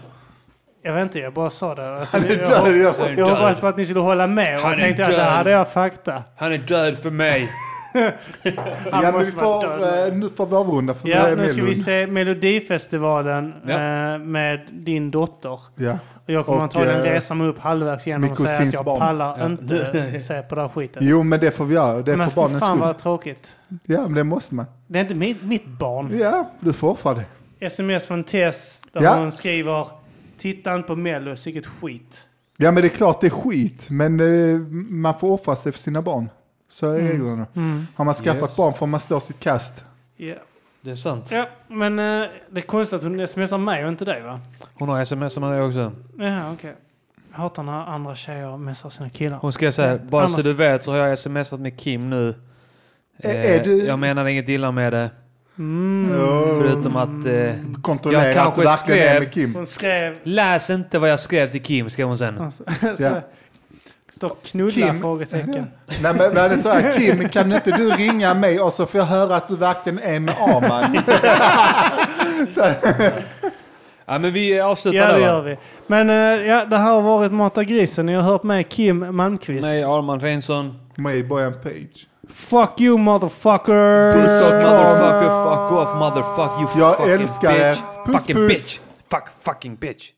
Jag vet inte, jag bara sa det. Alltså, Han är jag, död. jag, Jag, jag hoppades på att ni skulle hålla med. Och Han jag är tänkte att det död. hade jag fakta. Han är död för mig. Ja, men vi får, eh, nu får vi avrunda för Ja, nu ska vi se Melodifestivalen Ja. eh, med din dotter. Ja. Och jag kommer Och, antagligen eh, resa mig upp halvvägs igenom min och säga att jag barn. pallar Ja. inte <laughs> se på det här skiten. Jo, men det får vi göra. Det är Men för barnens fan skull. vad tråkigt. Ja, men det måste man. Det är inte mitt, mitt barn. Ja, du får offra det. Sms från Tess där Ja. hon skriver Titta inte på Mello, vilket skit. Ja, men det är klart det är skit. Men eh, man får offra sig för sina barn. Så är Mm. reglerna. Mm. Har man skaffat Yes. barn får man stå sitt kast. Ja. Det är sant. ja, men eh, det är konstigt att hon smsar mig och inte dig va? Hon har sms med mig också. Ja, okej. Jag hatar när andra tjejer messar sina killar. Hon skrev så här, bara så Annars- du vet så har jag smsat med Kim nu. Är- Eh, är du- Jag menar inget illa med det. Mm. Förutom att... Eh, Kontrollera Jag att du kanske verkligen är skrev- med Kim. Hon skrev... läs inte vad jag skrev till Kim, skrev hon sen. Alltså, <laughs> Ja. Står knulla Kim. frågetecken. <laughs> Nej, men, men det så här, Kim, kan inte du ringa mig och så får jag höra att du verkligen är med Arman? <laughs> <laughs> Ja men vi avslutar Ja, där det va? gör vi. Men eh, ja, det här har varit Mata grisen. Ni har hört med Kim Malmqvist. Nej, Arman Reinsson. Mig, Bojan Page. Fuck you motherfucker! Puss och Motherfucker, fuck off, motherfuck you Jag fucking älskar er. bitch. Puss, fucking puss. bitch. Fuck, fucking bitch.